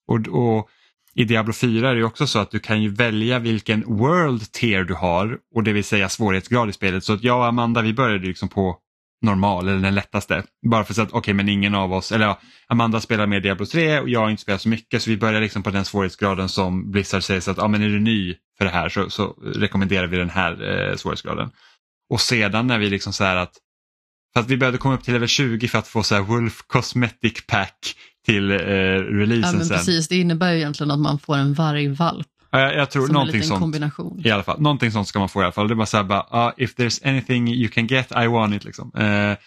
Och, och i Diablo 4 är det också så att du kan ju välja vilken world tier du har och det vill säga svårighetsgrad i spelet. Så att jag och Amanda vi började liksom på normal eller den lättaste. Bara för att okej men ingen av oss, eller ja, Amanda spelar med Diablo 3 och jag har inte spelat så mycket så vi börjar liksom på den svårighetsgraden som Blizzard säger så att ja, men är du ny för det här så, så rekommenderar vi den här eh, svårighetsgraden. Och sedan när vi liksom så här att för att vi behövde komma upp till level 20 för att få så här Wolf Cosmetic Pack till eh, Ja, releasen men sen. precis, det innebär ju egentligen att man får en vargvalp Ja, jag, jag tror som en någonting liten sånt. kombination. I alla fall, någonting sånt ska man få i alla fall. Det är bara så här, bara, ah, if there's anything you can get, I want it. Liksom. Eh,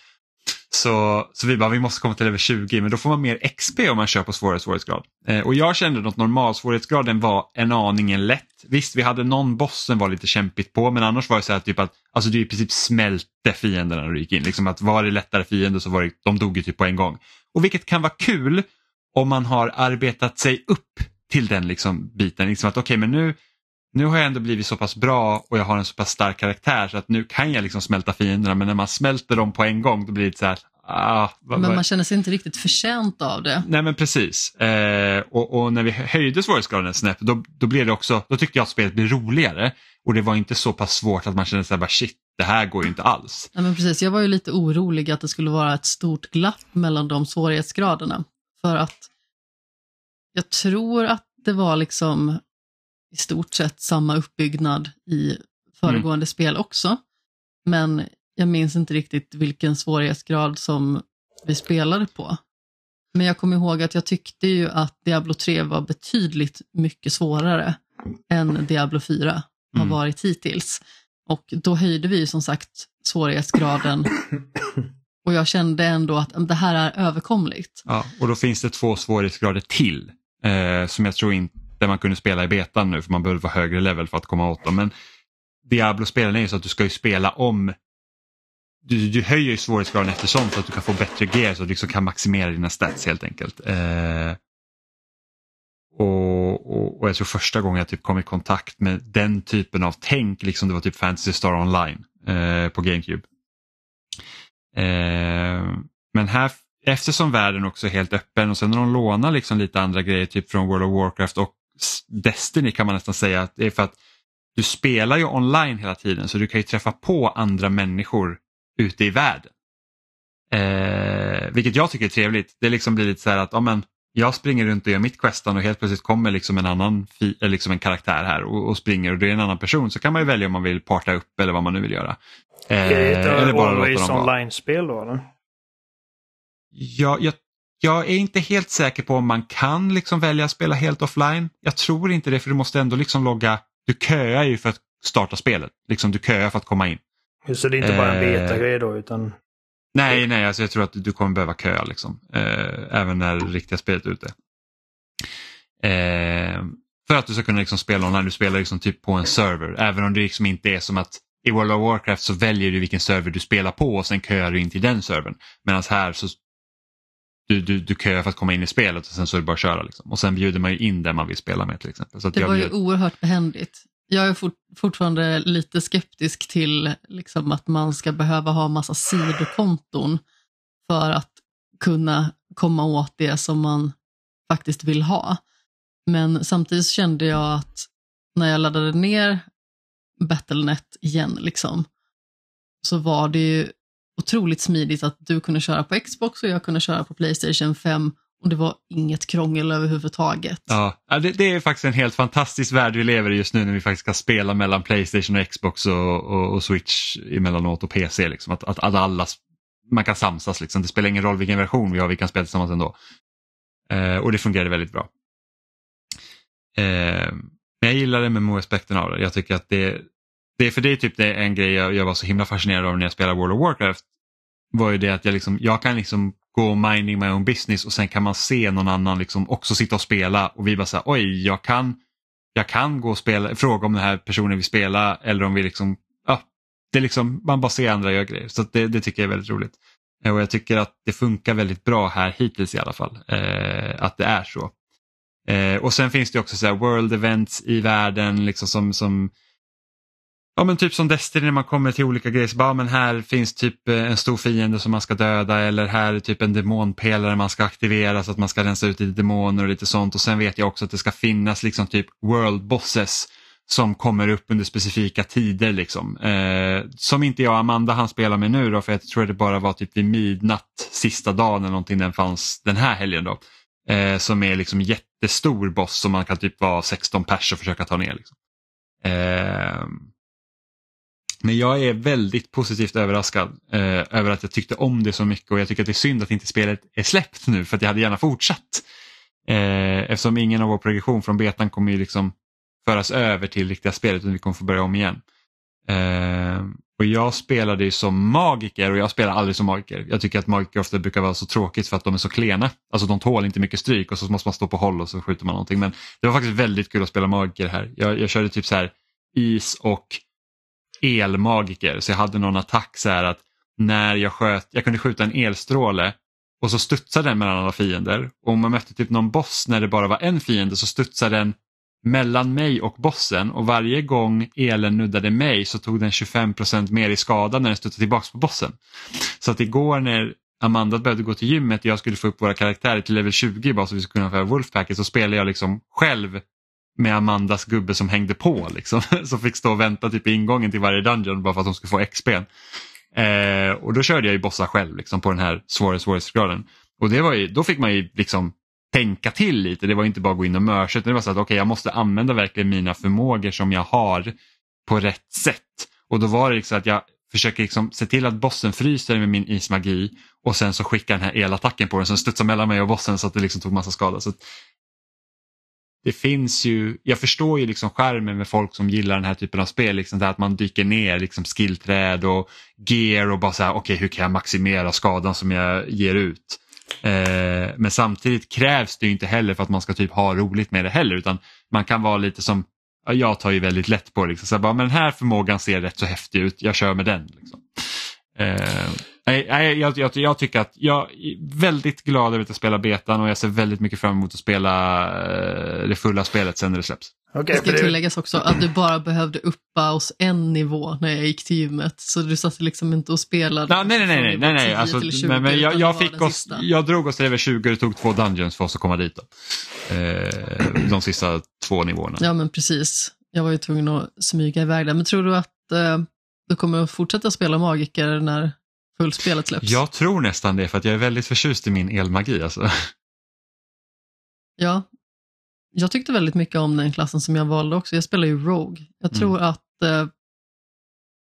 så, så vi bara, vi måste komma till level 20, men då får man mer XP om man kör på svårare svårighetsgrad. Eh, och jag kände att normalsvårighetsgraden var en aningen lätt. Visst, vi hade någon boss som var lite kämpigt på, men annars var det så här typ att alltså, du i princip smälte fienderna när du gick in. Liksom att var det lättare fiender så var det, de dog ju typ på en gång. Och vilket kan vara kul om man har arbetat sig upp till den liksom biten. Liksom att okej, men nu, nu har jag ändå blivit så pass bra och jag har en så pass stark karaktär så att nu kan jag liksom smälta fienderna men när man smälter dem på en gång då blir det så här, ah, vad, Men man känner sig inte riktigt förtjänt av det. Nej men precis. Eh, och, och när vi höjde svårighetsgraden en snäpp då, då, blev det också, då tyckte jag att spelet blev roligare och det var inte så pass svårt att man kände sig bara shit, det här går ju inte alls. Ja, men precis. Jag var ju lite orolig att det skulle vara ett stort glapp mellan de svårighetsgraderna. För att jag tror att det var liksom i stort sett samma uppbyggnad i föregående spel också. Men jag minns inte riktigt vilken svårighetsgrad som vi spelade på. Men jag kommer ihåg att jag tyckte ju att Diablo 3 var betydligt mycket svårare än Diablo 4 har Mm. varit hittills. Och då höjde vi ju som sagt svårighetsgraden (coughs) Och jag kände ändå att det här är överkomligt. Ja, och då finns det två svårighetsgrader till eh, som jag tror inte där man kunde spela i betan nu för man behövde vara högre level för att komma åt dem. Men Diablo-spelen är ju så att du ska ju spela om du, du höjer ju svårighetsgraden eftersom så att du kan få bättre gear så att du liksom kan maximera dina stats helt enkelt. Eh, och, och, och, jag tror första gången jag typ kom i kontakt med den typen av tänk, liksom det var typ Fantasy Star Online eh, på GameCube. Eh, men här, eftersom världen också är helt öppen och sen när de lånar liksom lite andra grejer typ från World of Warcraft och Destiny kan man nästan säga att det är för att du spelar ju online hela tiden så du kan ju träffa på andra människor ute i världen. Eh, vilket jag tycker är trevligt. Det liksom blir lite så här att ja, men, jag springer runt och gör mitt questan och helt plötsligt kommer liksom en annan liksom en karaktär här och, och, springer och det är en annan person så kan man ju välja om man vill parta upp eller vad man nu vill göra. Eh, är det bara Always online-spel då eller? Ja, jag, jag är inte helt säker på om man kan liksom välja att spela helt offline. Jag tror inte det för du måste ändå liksom logga. Du köar ju för att starta spelet. Liksom, du köar för att komma in. Så det är inte bara en eh, beta-grej då utan? Nej, nej, alltså jag tror att du kommer behöva köa liksom. Eh, även när det riktiga spelet är ute. Eh, för att du ska kunna liksom spela online, du spelar liksom typ på en server. Även om det liksom inte är som att i World of Warcraft så väljer du vilken server du spelar på och sen köar du in till den servern. Medan här så du, du, du köar för att komma in i spelet och sen så är det bara att köra. Liksom. Och sen bjuder man ju in den man vill spela med till exempel. Så det var bjöd... ju oerhört behändigt. Jag är fort, fortfarande lite skeptisk till liksom, att man ska behöva ha massa sidokonton för att kunna komma åt det som man faktiskt vill ha. Men samtidigt kände jag att när jag laddade ner Battlenet igen, liksom, så var det ju otroligt smidigt att du kunde köra på Xbox och jag kunde köra på Playstation 5 och det var inget krångel överhuvudtaget. Ja, det, det, är faktiskt en helt fantastisk värld vi lever i just nu när vi faktiskt kan spela mellan Playstation och Xbox och, och, och Switch emellanåt och PC. Liksom. Att, att, att alla, man kan samsas, liksom. det spelar ingen roll vilken version vi har, vi kan spela tillsammans ändå. Eh, och det fungerade väldigt bra. Eh, men jag gillar det med aspekten av det. Jag tycker att det, det är för typ det är typ det en grej jag, jag var så himla fascinerad av när jag spelade World of Warcraft. Var ju det att jag, liksom, jag kan liksom gå minding my own business och sen kan man se någon annan liksom också sitta och spela och vi bara så här, oj jag kan, jag kan gå och spela, fråga om den här personen vill spela eller om vi liksom, ja, det är liksom, man bara ser andra göra grejer. Så det, det tycker jag är väldigt roligt. Eh, och jag tycker att det funkar väldigt bra här hittills i alla fall, eh, att det är så. Eh, och sen finns det också så world events i världen liksom som, som Ja men typ som Destiny när man kommer till olika grejer. Så bara, men här finns typ eh, en stor fiende som man ska döda eller här är typ en demonpelare man ska aktivera så att man ska rensa ut lite demoner och lite sånt. Och sen vet jag också att det ska finnas liksom typ world bosses som kommer upp under specifika tider. Liksom. Eh, som inte jag och Amanda han spelar med nu då för jag tror det bara var typ vid midnatt sista dagen eller någonting den fanns den här helgen. då. Eh, som är liksom jättestor boss som man kan typ vara 16 pers och försöka ta ner. Liksom. Eh, men jag är väldigt positivt överraskad eh, över att jag tyckte om det så mycket och jag tycker att det är synd att inte spelet är släppt nu för att jag hade gärna fortsatt. Eh, eftersom ingen av vår progression från betan kommer ju liksom föras över till riktiga spelet utan vi kommer få börja om igen. Eh, och jag spelade ju som magiker och jag spelar aldrig som magiker. Jag tycker att magiker ofta brukar vara så tråkigt för att de är så klena. Alltså de tål inte mycket stryk och så måste man stå på håll och så skjuter man någonting. Men det var faktiskt väldigt kul att spela magiker här. Jag, jag körde typ så här is och elmagiker så jag hade någon attack så här att när jag sköt, jag kunde skjuta en elstråle och så studsade den mellan alla fiender. Och om man mötte typ någon boss när det bara var en fiende så studsade den mellan mig och bossen och varje gång elen nuddade mig så tog den 25% mer i skada när den studsade tillbaka på bossen. Så att igår när Amanda behövde gå till gymmet och jag skulle få upp våra karaktärer till level 20 bara så vi skulle kunna få Wolfpacket så spelade jag liksom själv med Amandas gubbe som hängde på liksom. (laughs) Som fick stå och vänta typ i ingången till varje dungeon bara för att de skulle få XP. Eh, och då körde jag ju bossar själv liksom, på den här svåra svårighetsgraden. Och det var ju, då fick man ju liksom tänka till lite. Det var inte bara att gå in och mörsa utan det var så att okay, jag måste använda verkligen mina förmågor som jag har på rätt sätt. Och då var det liksom att jag försöker liksom se till att bossen fryser med min ismagi och sen så skickar den här elattacken på den som studsar mellan mig och bossen så att det liksom tog massa skada. Så det finns ju, jag förstår ju liksom skärmen med folk som gillar den här typen av spel, liksom att man dyker ner liksom skillträd och gear och bara så här, okej okay, hur kan jag maximera skadan som jag ger ut? Eh, men samtidigt krävs det ju inte heller för att man ska typ ha roligt med det heller utan man kan vara lite som, jag tar ju väldigt lätt på det, liksom, så bara, men den här förmågan ser rätt så häftig ut, jag kör med den. Liksom. Eh, Nej, jag, jag, jag, tycker att jag är väldigt glad över att jag spelar betan och jag ser väldigt mycket fram emot att spela eh, det fulla spelet sen när det släpps. Okay, det ska tilläggas också att du bara behövde uppa oss en nivå när jag gick till gymmet. Så du satt liksom inte och spelade. Ja, nej, nej, nej, nej, nej. Alltså, 20, men, men jag, jag fick oss, jag drog oss till level 20 och det tog två dungeons för oss att komma dit. Då. Eh, de sista två nivåerna. Ja, men precis. Jag var ju tvungen att smyga iväg där. Men tror du att eh, du kommer att fortsätta spela magiker när fullspelet släpps? Jag tror nästan det för att jag är väldigt förtjust i min elmagi. Alltså. Ja, jag tyckte väldigt mycket om den klassen som jag valde också. Jag spelar ju Rogue. Jag mm. tror att eh,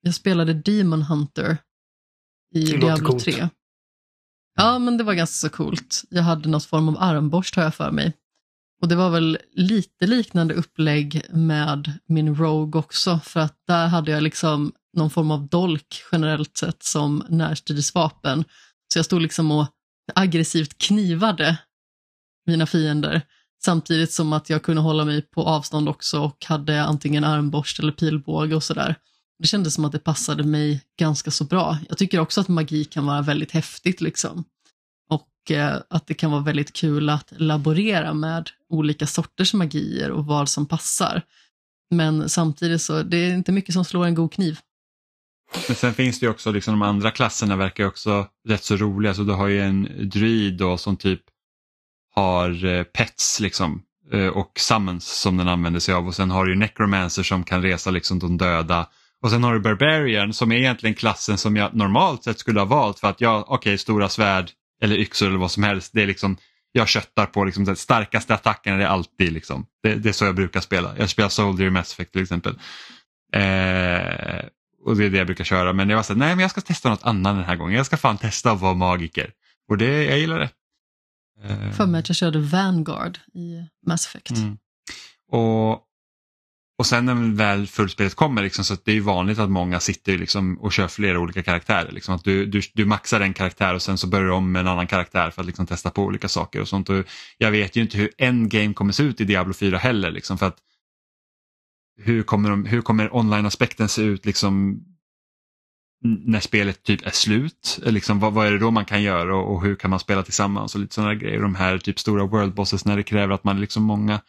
jag spelade Demon Hunter i det Diablo 3. Ja, men det var ganska så coolt. Jag hade något form av armborst har jag för mig. Och det var väl lite liknande upplägg med min Rogue också, för att där hade jag liksom någon form av dolk generellt sett som närstridsvapen. Så jag stod liksom och aggressivt knivade mina fiender samtidigt som att jag kunde hålla mig på avstånd också och hade antingen armborst eller pilbåge och sådär. Det kändes som att det passade mig ganska så bra. Jag tycker också att magi kan vara väldigt häftigt liksom. Och eh, att det kan vara väldigt kul att laborera med olika sorters magier och vad som passar. Men samtidigt så det är inte mycket som slår en god kniv. Men sen finns det ju också, liksom, de andra klasserna verkar också rätt så roliga. Så du har ju en druid då som typ har eh, pets liksom eh, och summons som den använder sig av och sen har du necromancer som kan resa liksom de döda. Och sen har du barbarian som är egentligen klassen som jag normalt sett skulle ha valt för att jag, okej, okay, stora svärd eller yxor eller vad som helst, det är liksom jag köttar på liksom, den starkaste attacken är det alltid liksom. Det, det, är så jag brukar spela. Jag spelar Soldier i Mass Effect till exempel. Eh, och det är det jag brukar köra. Men jag var så nej men jag ska testa något annat den här gången. Jag ska fan testa att vara magiker. Och det, jag gillar det. För mig att jag körde Vanguard i Mass Effect. Mm. Och, och sen när väl fullspelet kommer, liksom, så det är vanligt att många sitter liksom och kör flera olika karaktärer. Liksom, att du, du, du maxar en karaktär och sen så börjar du om med en annan karaktär för att liksom testa på olika saker. och sånt. Och jag vet ju inte hur endgame kommer se ut i Diablo 4 heller. Liksom, för att hur kommer, de, hur kommer online-aspekten se ut liksom när spelet typ är slut? Liksom, vad, vad är det då man kan göra och, och hur kan man spela tillsammans och lite sådana grejer. De här typ stora world bosses när det kräver att man är liksom många,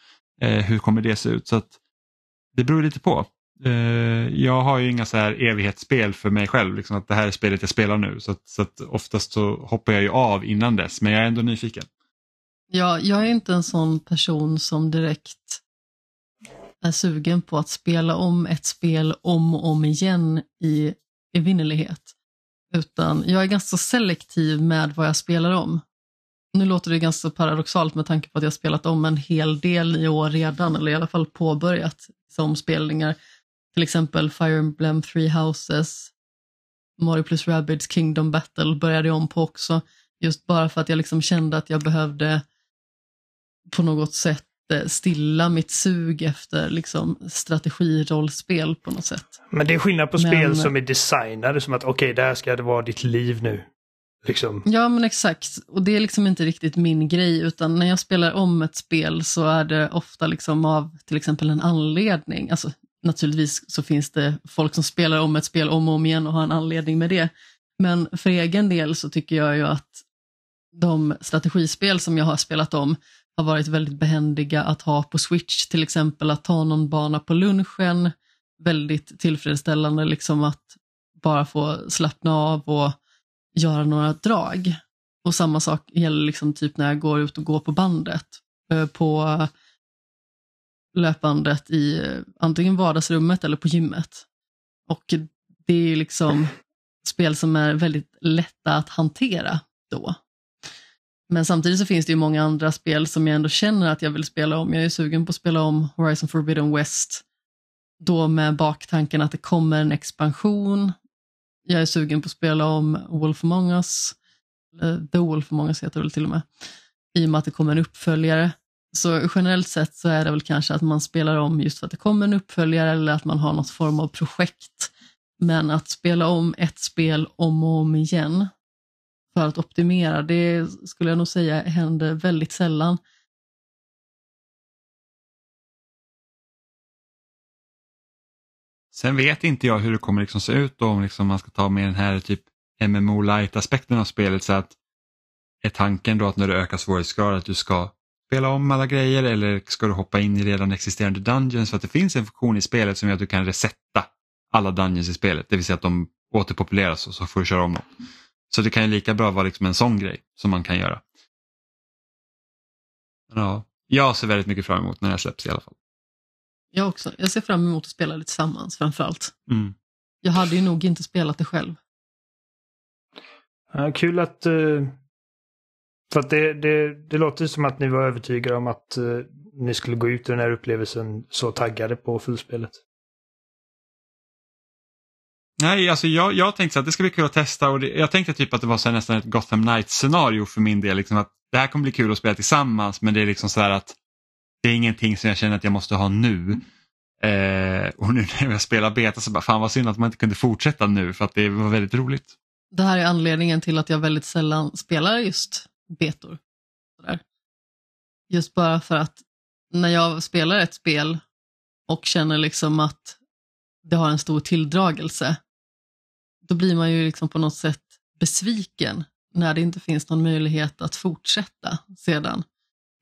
eh, hur kommer det se ut? Så att, Det beror lite på. Eh, jag har ju inga så här evighetsspel för mig själv, liksom att det här är spelet jag spelar nu. Så, att, så att oftast så hoppar jag ju av innan dess, men jag är ändå nyfiken. Ja, jag är inte en sån person som direkt är sugen på att spela om ett spel om och om igen i evinnerlighet. Utan jag är ganska selektiv med vad jag spelar om. Nu låter det ganska paradoxalt med tanke på att jag spelat om en hel del i år redan, eller i alla fall påbörjat liksom som spelningar. Till exempel Fire Emblem Three Houses, Mario plus Rabbids Kingdom Battle började jag om på också. Just bara för att jag liksom kände att jag behövde på något sätt stilla mitt sug efter liksom, strategirollspel på något sätt. Men det är skillnad på men... spel som är designade som att okej, okay, där ska det vara ditt liv nu. Liksom. Ja, men exakt. Och det är liksom inte riktigt min grej, utan när jag spelar om ett spel så är det ofta liksom av till exempel en anledning. Alltså, naturligtvis så finns det folk som spelar om ett spel om och om igen och har en anledning med det. Men för egen del så tycker jag ju att de strategispel som jag har spelat om har varit väldigt behändiga att ha på Switch, till exempel att ta någon bana på lunchen, väldigt tillfredsställande liksom att bara få slappna av och göra några drag. Och samma sak gäller liksom typ när jag går ut och går på bandet, eh, på löpbandet i eh, antingen vardagsrummet eller på gymmet. Och det är liksom spel som är väldigt lätta att hantera då. Men samtidigt så finns det ju många andra spel som jag ändå känner att jag vill spela om. Jag är sugen på att spela om Horizon Forbidden West. Då med baktanken att det kommer en expansion. Jag är sugen på att spela om Wolf Among Us. Eh, The Wolf Among Us heter det väl till och med. I och med att det kommer en uppföljare. Så generellt sett så är det väl kanske att man spelar om just för att det kommer en uppföljare eller att man har något form av projekt. Men att spela om ett spel om och om igen för att optimera, det skulle jag nog säga händer väldigt sällan. Sen vet inte jag hur det kommer liksom se ut då, om liksom man ska ta med den här typ MMO light-aspekten av spelet. så att Är tanken då att när du ökar svårighetsgrad att du ska spela om alla grejer eller ska du hoppa in i redan existerande dungeons? För att det finns en funktion i spelet som gör att du kan resetta alla dungeons i spelet. Det vill säga att de återpopuleras och så får du köra om dem. Så det kan ju lika bra vara liksom en sån grej som man kan göra. Ja, jag ser väldigt mycket fram emot när det släpps i alla fall. Jag också. Jag ser fram emot att spela det tillsammans framförallt. Mm. Jag hade ju nog inte spelat det själv. Ja, kul att... Uh, för att det, det, det låter som att ni var övertygade om att uh, ni skulle gå ut ur den här upplevelsen så taggade på fullspelet. Nej, alltså jag, jag tänkte att det ska bli kul att testa och det, jag tänkte typ att det var så nästan ett Gotham Knights-scenario för min del. Liksom att det här kommer bli kul att spela tillsammans men det är liksom så här att det är ingenting som jag känner att jag måste ha nu. Eh, och nu när jag spelar beta så bara, fan vad synd att man inte kunde fortsätta nu för att det var väldigt roligt. Det här är anledningen till att jag väldigt sällan spelar just betor. Sådär. Just bara för att när jag spelar ett spel och känner liksom att det har en stor tilldragelse, då blir man ju liksom på något sätt besviken när det inte finns någon möjlighet att fortsätta sedan.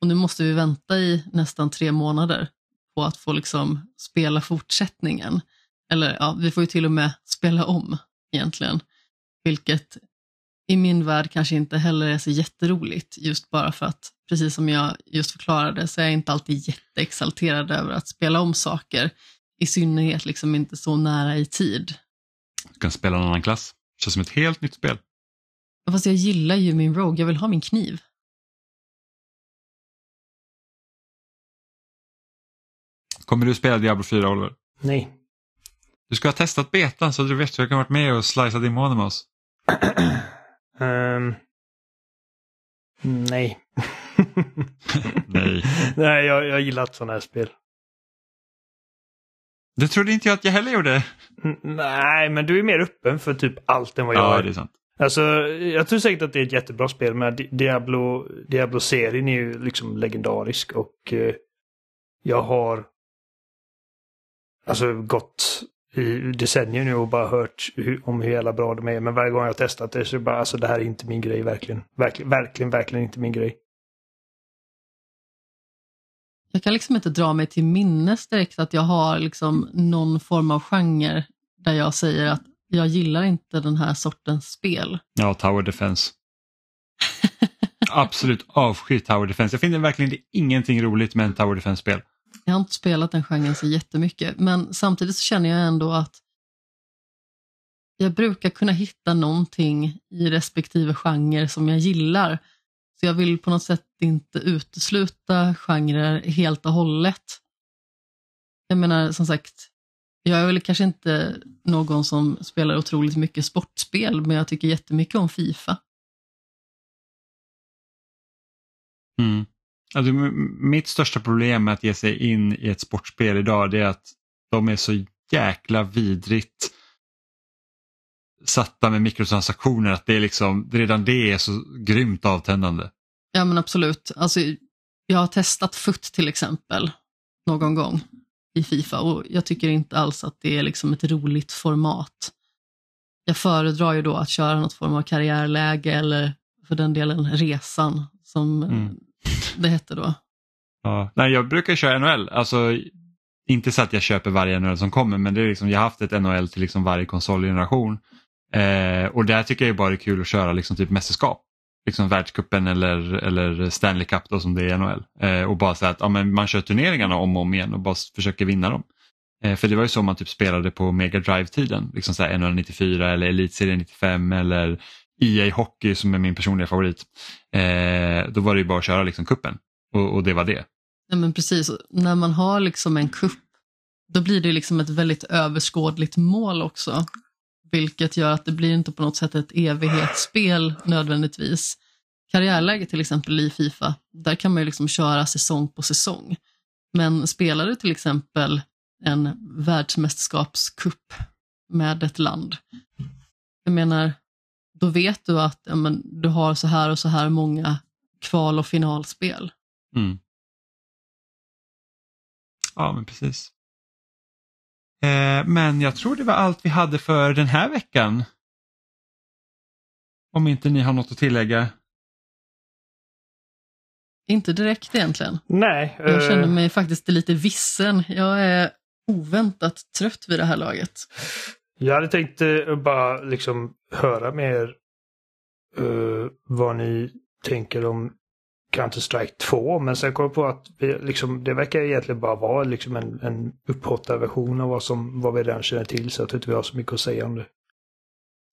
Och nu måste vi vänta i nästan tre månader på att få liksom spela fortsättningen. Eller ja, vi får ju till och med spela om egentligen. Vilket i min värld kanske inte heller är så jätteroligt, just bara för att, precis som jag just förklarade, så är jag inte alltid jätteexalterad över att spela om saker. I synnerhet liksom inte så nära i tid. Du kan spela en annan klass. Det känns som ett helt nytt spel. Fast jag gillar ju min Rogue, jag vill ha min kniv. Kommer du spela Diablo 4 Oliver? Nej. Du ska ha testat betan så du vet så jag kan varit med och slicea demoner med oss. um, (clears throat) nej. (laughs) (laughs) nej. Nej, jag, jag gillar inte sådana här spel. Det trodde inte jag att jag heller gjorde. N nej, men du är mer öppen för typ allt än vad jag Ja, är. det är sant. Alltså, jag tror säkert att det är ett jättebra spel, men Di- Diablo, Diablo-serien är ju liksom legendarisk och eh, jag har alltså gått i decennier nu och bara hört hur, om hur jävla bra de är. Men varje gång jag har testat det så är det bara, alltså det här är inte min grej verkligen. Verkligen, verkligen, verkligen inte min grej. Jag kan liksom inte dra mig till minnes direkt att jag har liksom någon form av genre där jag säger att jag gillar inte den här sortens spel. Ja, Tower Defense. Absolut avskyr Tower Defense. Jag finner verkligen det ingenting roligt med en Tower Defense-spel. Jag har inte spelat den genren så jättemycket, men samtidigt så känner jag ändå att jag brukar kunna hitta någonting i respektive genre som jag gillar. Så jag vill på något sätt inte utesluta genrer helt och hållet. Jag menar som sagt, jag är väl kanske inte någon som spelar otroligt mycket sportspel, men jag tycker jättemycket om Fifa. Mm. Alltså, mitt största problem med att ge sig in i ett sportspel idag det är att de är så jäkla vidrigt satta med mikrotransaktioner att det är liksom, redan det är så grymt avtändande. Ja men absolut. Alltså, jag har testat FUT till exempel någon gång i Fifa och jag tycker inte alls att det är liksom ett roligt format. Jag föredrar ju då att köra något form av karriärläge eller för den delen resan som Mm. det hette då. Ja. Nej, jag brukar köra NHL, alltså inte så att jag köper varje NHL som kommer men det är liksom, jag har haft ett NHL till liksom varje konsolgeneration. Eh, och där tycker jag bara det är kul att köra liksom typ mästerskap. Liksom världscupen eller, eller Stanley Cup då som det är i NHL. Eh, och bara så att ja, men man kör turneringarna om och om igen och bara försöker vinna dem. Eh, för det var ju så man typ spelade på Mega Drive-tiden. Liksom så här NHL 94 eller Elitserien 95 eller EA Hockey som är min personliga favorit. Eh, då var det ju bara att köra liksom kuppen och, och det var det. Ja, men precis, när man har liksom en kupp, då blir det liksom ett väldigt överskådligt mål också. Vilket gör att det blir inte på något sätt ett evighetsspel nödvändigtvis. karriärläge till exempel i Fifa, där kan man ju liksom köra säsong på säsong. Men spelar du till exempel en världsmästerskapscup med ett land, jag menar, då vet du att ja, men, du har så här och så här många kval och finalspel. Mm. Ja, men precis. Eh, men jag tror det var allt vi hade för den här veckan. Om inte ni har något att tillägga. Inte direkt egentligen. Nej. Jag eh, känner mig faktiskt lite vissen. Jag är oväntat trött vid det här laget. Jag hade tänkt eh, bara liksom höra med er eh, vad ni tänker om Counter-Strike 2. Men sen kom jag på att vi, liksom, det verkar egentligen bara vara liksom en, en upphottad version av vad, som, vad vi redan känner till. Så jag tror inte vi har så mycket att säga om det.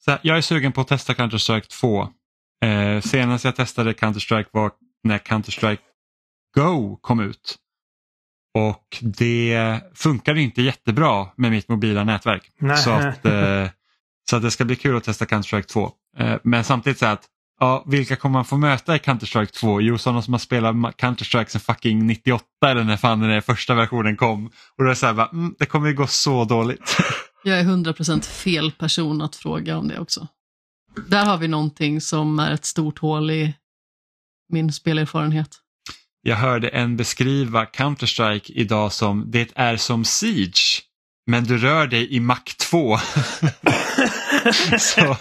Så jag är sugen på att testa Counter-Strike 2. Eh, senast jag testade Counter-Strike var när Counter-Strike Go kom ut. Och det funkade inte jättebra med mitt mobila nätverk. Nej. Så att, eh, så att det ska bli kul att testa Counter-Strike 2. Eh, men samtidigt så att Ja, vilka kommer man få möta i Counter-Strike 2? Jo, sådana som har spelat Counter-Strike sedan fucking 98 eller när fan den första versionen kom. Och då är det så här, bara, mm, det kommer ju gå så dåligt. (laughs) Jag är 100% fel person att fråga om det också. Där har vi någonting som är ett stort hål i min spelerfarenhet. Jag hörde en beskriva Counter-Strike idag som det är som Siege, men du rör dig i Mac 2. (laughs) så,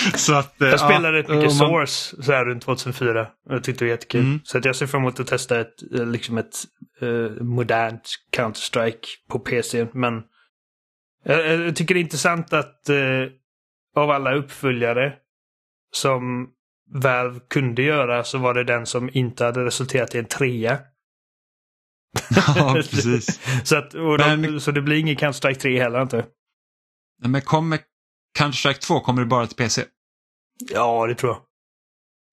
(laughs) så att, eh, Jag spelade ja, rätt mycket man- Source så här runt 2004. Jag tyckte det var jättekul. Mm. Så att jag ser fram emot att testa ett, eh, liksom ett eh, modernt Counter-Strike på PC. Men jag, jag tycker det är intressant att eh, av alla uppföljare som Valve kunde göra så var det den som inte hade resulterat i en trea. (laughs) Ja, (laughs) precis. Så, att, de, Men- så det blir ingen Counter-Strike 3 heller inte. Men kommer Counter-Strike 2 kommer det bara till PC? Ja, det tror jag.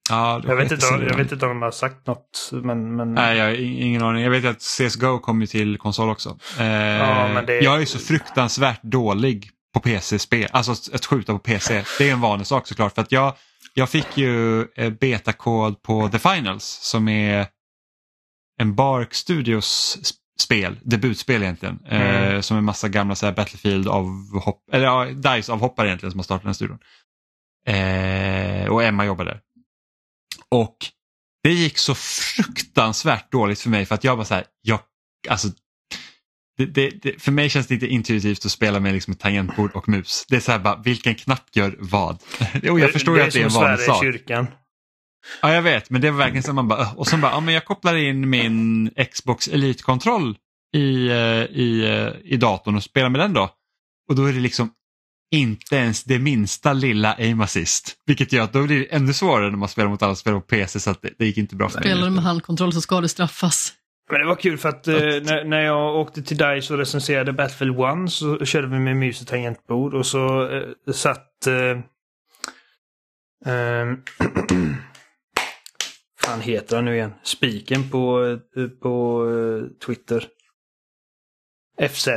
Ja, Jag vet, inte, om- jag vet inte om de har sagt något. Men, men... Nej, jag har ingen aning. Jag vet att CSGO kommer till konsol också. Eh, men det- Jag är så fruktansvärt dålig på PC-spel, alltså att skjuta på PC. Det är en vanlig sak såklart. För att jag, jag fick ju eh, betakod på The Finals som är en Bark Studios spel, debutspel egentligen. Eh, Mm. som en massa gamla så här, Battlefield av hopp, eller ja, DICE avhoppare egentligen som har startat den studion. Eh, och Emma jobbar där. Och det gick så fruktansvärt dåligt för mig för att jag var så här, jag, alltså, det, det, det, för mig känns det inte intuitivt att spela med liksom ett tangentbord och mus. Det är så här bara, vilken knapp gör vad? (laughs) Jo, jag förstår ju att det är en som vanlig Sverige i sak. kyrkan. Ja, jag vet, men det var verkligen så man bara, och sen bara, ja, men jag kopplar in min Xbox Elite-kontroll i, eh, i, eh, i datorn och spelar med den då. Och då är det liksom inte ens det minsta lilla aim assist. Vilket gör att då blir det ännu svårare när man spelar mot alla spelar på PC så att det, det gick inte bra för mig. Spelar du med handkontroll så ska det straffas. Men det var kul för att eh, när, när jag åkte till DICE och recenserade Battlefield 1 så körde vi med mus och tangentbord och så eh, satt... Eh, (clears throat) ehm, (clears throat) fan heter han nu igen? Spiken på, eh, på eh, Twitter. FZ.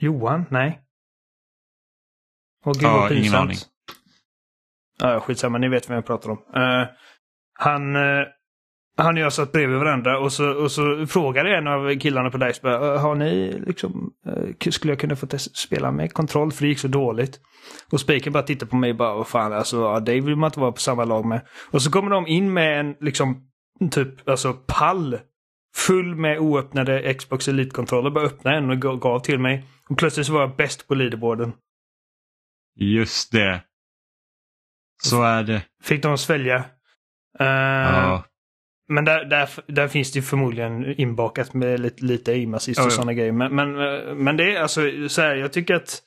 Johan? Nej. Åh gud Ja, ingen aning. Ja, skitsamma, ni vet vem jag pratar om. Eh, han, eh, han och jag satt bredvid varandra och så, och så frågade en av killarna på Dice har ni liksom, eh, skulle jag kunna få spela med kontroll för det gick så dåligt? Och Spiken bara tittade på mig och bara, vad fan, alltså ja, Dave vill man inte vara på samma lag med. Och så kommer de in med en liksom, typ, alltså pall full med oöppnade Xbox Elite-kontroller. Bara öppna en och gav till mig. Och plötsligt så var jag bäst på leaderboarden. Just det. Så är det. Fick de svälja. Eh, Ja. Men där, där, där finns det ju förmodligen inbakat med lite, lite aim assist och Ja, ja. sådana grejer. Men, men, eh, men det är alltså så här, jag tycker att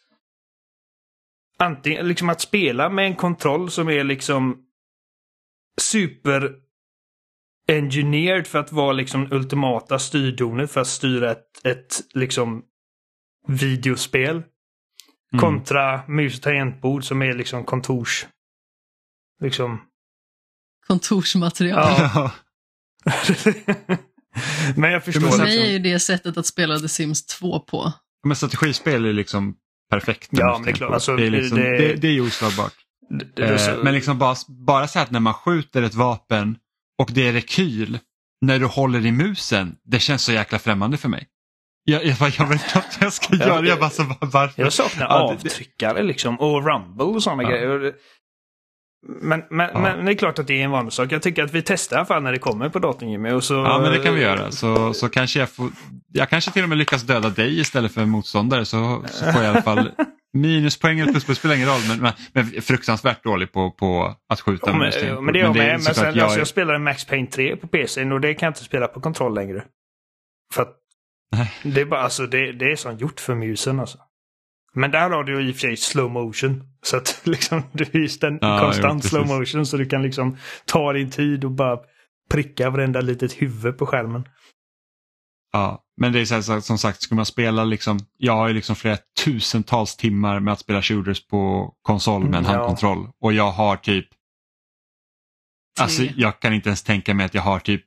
antingen liksom att spela med en kontroll som är liksom super engineered för att vara liksom ultimata styrdonet för att styra ett, ett liksom videospel. Mm. Kontra mus och tangentbord som är liksom kontors... Liksom... Kontorsmaterial. Ja. (laughs) (laughs) Men jag förstår. För liksom- mig är ju det sättet att spela The Sims 2 på. Men strategispel är liksom perfekt. Ja, men det är klart, alltså, det, är liksom, det- det, det är ju oslagbart. Det- det är Eh, så- Men liksom bara, bara så att när man skjuter ett vapen och det är rekyl när du håller i musen, det känns så jäkla främmande för mig. Jag, jag, bara, jag vet inte vad jag ska göra, jag bara så, varför? Jag saknar avtryckare liksom och rumble och sådana Ja. grejer. Men, men, Ja. men det är klart att det är en vanlig sak. Jag tycker att vi testar i alla fall när det kommer på datorn Jimmy. Och så, Ja men det kan vi göra. Så, så kanske jag får, jag kanske till och med lyckas döda dig istället för en motståndare så, så får jag i alla fall (laughs) minuspoäng eller pluspoäng spelar ingen roll men, men, men fruktansvärt dålig på, på att skjuta Ja, med men, mustaine. men det är jag med. är Men sen, jag alltså, jag spelade Max Payne 3 på PC och det kan jag inte spela på kontroll längre. För att det är bara alltså det, det är som gjort för musen alltså. Men där har du ju i och för sig slow motion. Så att (laughs) liksom det är just en Ja, konstant jo, slow motion så du kan liksom ta din tid och bara pricka varenda litet huvud på skärmen. Ja, men det är så här, som sagt, skulle man spela liksom, jag har ju liksom flera tusentals timmar med att spela shooters på konsol med en Mm, ja. handkontroll och jag har typ, alltså jag kan inte ens tänka mig att jag har typ,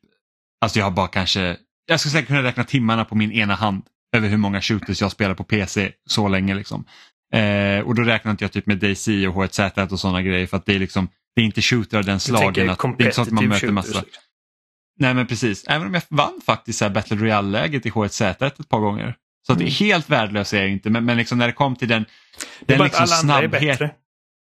alltså jag har bara kanske, jag skulle säkert kunna räkna timmarna på min ena hand över hur många shooters jag spelar på PC så länge liksom. Eh, och då räknar inte jag typ med DayZ och H1Z1 och sådana grejer för att det är liksom, det är inte shooter av den slagen. Att, det är inte så att man möter shooters, massa. liksom. Nej men precis, även om jag vann faktiskt så här Battle Royale-läget i H1Z1 ett par gånger. Så att det är helt värdelös är jag inte, men, men liksom när det kom till den, den liksom att snabbhet.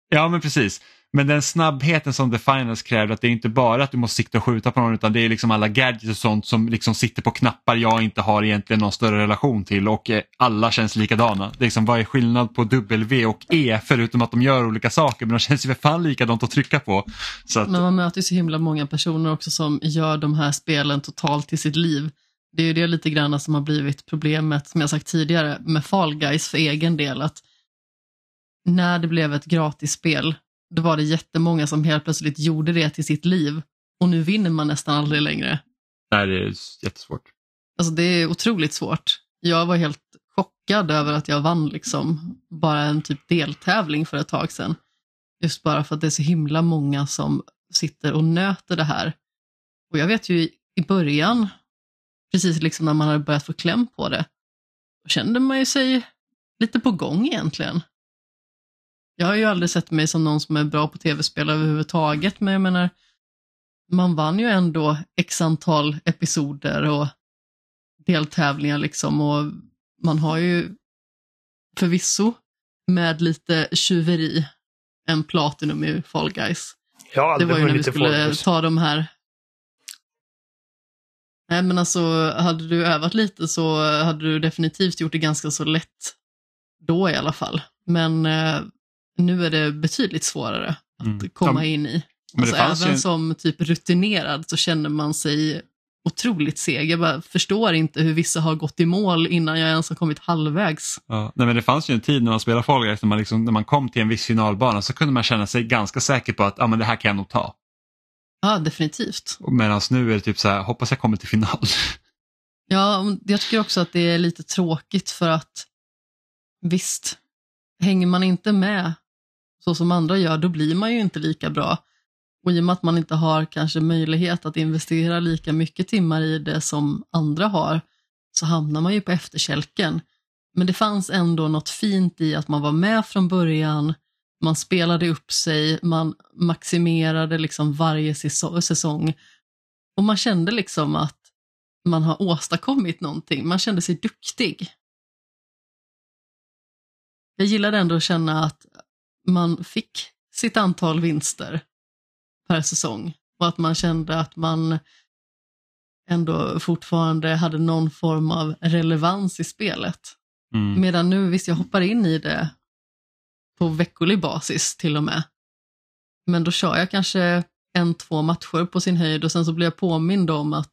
Ja men precis. Men den snabbheten som The Finals kräver, att det är inte bara att du måste sikta och skjuta på någon utan det är liksom alla gadgets och sånt som liksom sitter på knappar jag inte har egentligen någon större relation till och eh, alla känns likadana. Det är liksom, vad är skillnad på W och E förutom att de gör olika saker men de känns ju för fan likadant att trycka på. Så att, Men man möter ju så himla många personer också som gör de här spelen totalt till sitt liv. Det är ju det lite grann som har blivit problemet, som jag sagt tidigare, med Fall Guys för egen del. Att när det blev ett gratisspel, då var det jättemånga som helt plötsligt gjorde det till sitt liv. Och nu vinner man nästan aldrig längre. nej, det är jättesvårt. Alltså det är otroligt svårt. Jag var helt chockad över att jag vann liksom bara en typ deltävling för ett tag sedan. Just bara för att det är så himla många som sitter och nöter det här. Och jag vet ju i- början, precis liksom när man hade börjat få kläm på det, då kände man ju sig lite på gång egentligen. Jag har ju aldrig sett mig som någon som är bra på tv-spel överhuvudtaget, men jag menar, man vann ju ändå x antal episoder och deltävlingar liksom och man har ju förvisso med lite tjuveri en Platinum i Fall Guys. Det var ju när vi skulle ta de här Nej men alltså, hade du övat lite så hade du definitivt gjort det ganska så lätt då i alla fall. Men eh, nu är det betydligt svårare att Mm. komma in i. Alltså, även ju- som typ rutinerad så känner man sig otroligt seg. Jag bara förstår inte hur vissa har gått i mål innan jag ens har kommit halvvägs. Ja, nej, men det fanns ju en tid när man spelade Fall Guys, när man, liksom, när man kom till en viss finalbana så kunde man känna sig ganska säker på att ah, men det här kan jag nog ta. Ja, definitivt. Medan nu är det typ så här, hoppas jag kommer till final. (laughs) Ja, jag tycker också att det är lite tråkigt för att visst, hänger man inte med så som andra gör, då blir man ju inte lika bra. Och i och med att man inte har kanske möjlighet att investera lika mycket timmar i det som andra har, så hamnar man ju på efterkälken. Men det fanns ändå något fint i att man var med från början, man spelade upp sig, man maximerade liksom varje säsong och man kände liksom att man har åstadkommit någonting. Man kände sig duktig. Jag gillade ändå att känna att man fick sitt antal vinster per säsong och att man kände att man ändå fortfarande hade någon form av relevans i spelet. Mm. Medan nu, visst jag hoppar in i det på veckolig basis till och med. Men då kör jag kanske en, två matcher på sin höjd och sen så blir jag påmind om att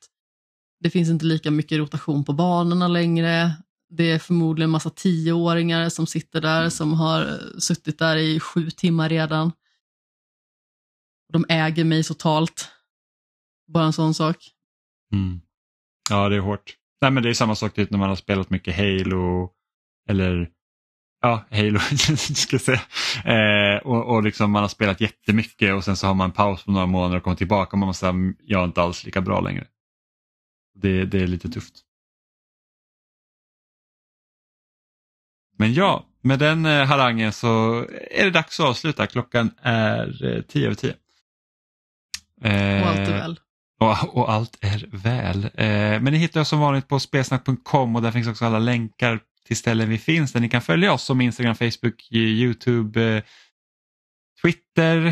det finns inte lika mycket rotation på banorna längre. Det är förmodligen massa tioåringar som sitter där som har eh, suttit där i sju timmar redan. De äger mig totalt. Bara en sån sak. Mm. Ja, det är hårt. Nej, men det är samma sak typ när man har spelat mycket Halo eller ja, Halo (laughs) ska jag säga. Eh, och, och liksom man har spelat jättemycket och sen så har man en paus på några månader och kommer tillbaka och man måste säga jag är inte alls lika bra längre. Det, det är lite tufft. Men ja, med den eh, harangen så är det dags att avsluta. Klockan är eh, tio över tio. Och allt är väl. Och, och allt är väl. Eh, men ni hittar oss som vanligt på spelsnack.com och där finns också alla länkar till ställen vi finns där ni kan följa oss som Instagram, Facebook, Youtube, eh, Twitter.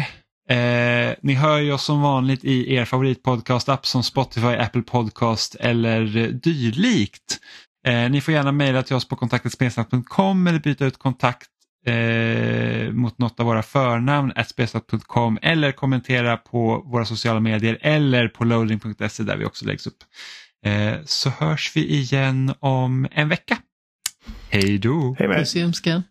Eh, ni hör ju oss som vanligt i er favoritpodcast-app som Spotify, Apple Podcast eller eh, dylikt. Eh, ni får gärna mejla till oss på kontaktetspelsnack.com eller byta ut kontakt eh, mot något av våra förnamn, spelsnack.com eller kommentera på våra sociala medier eller på loading.se där vi också läggs upp. Eh, så hörs vi igen om en vecka. Hej då! Hej med. Puss i ömskan.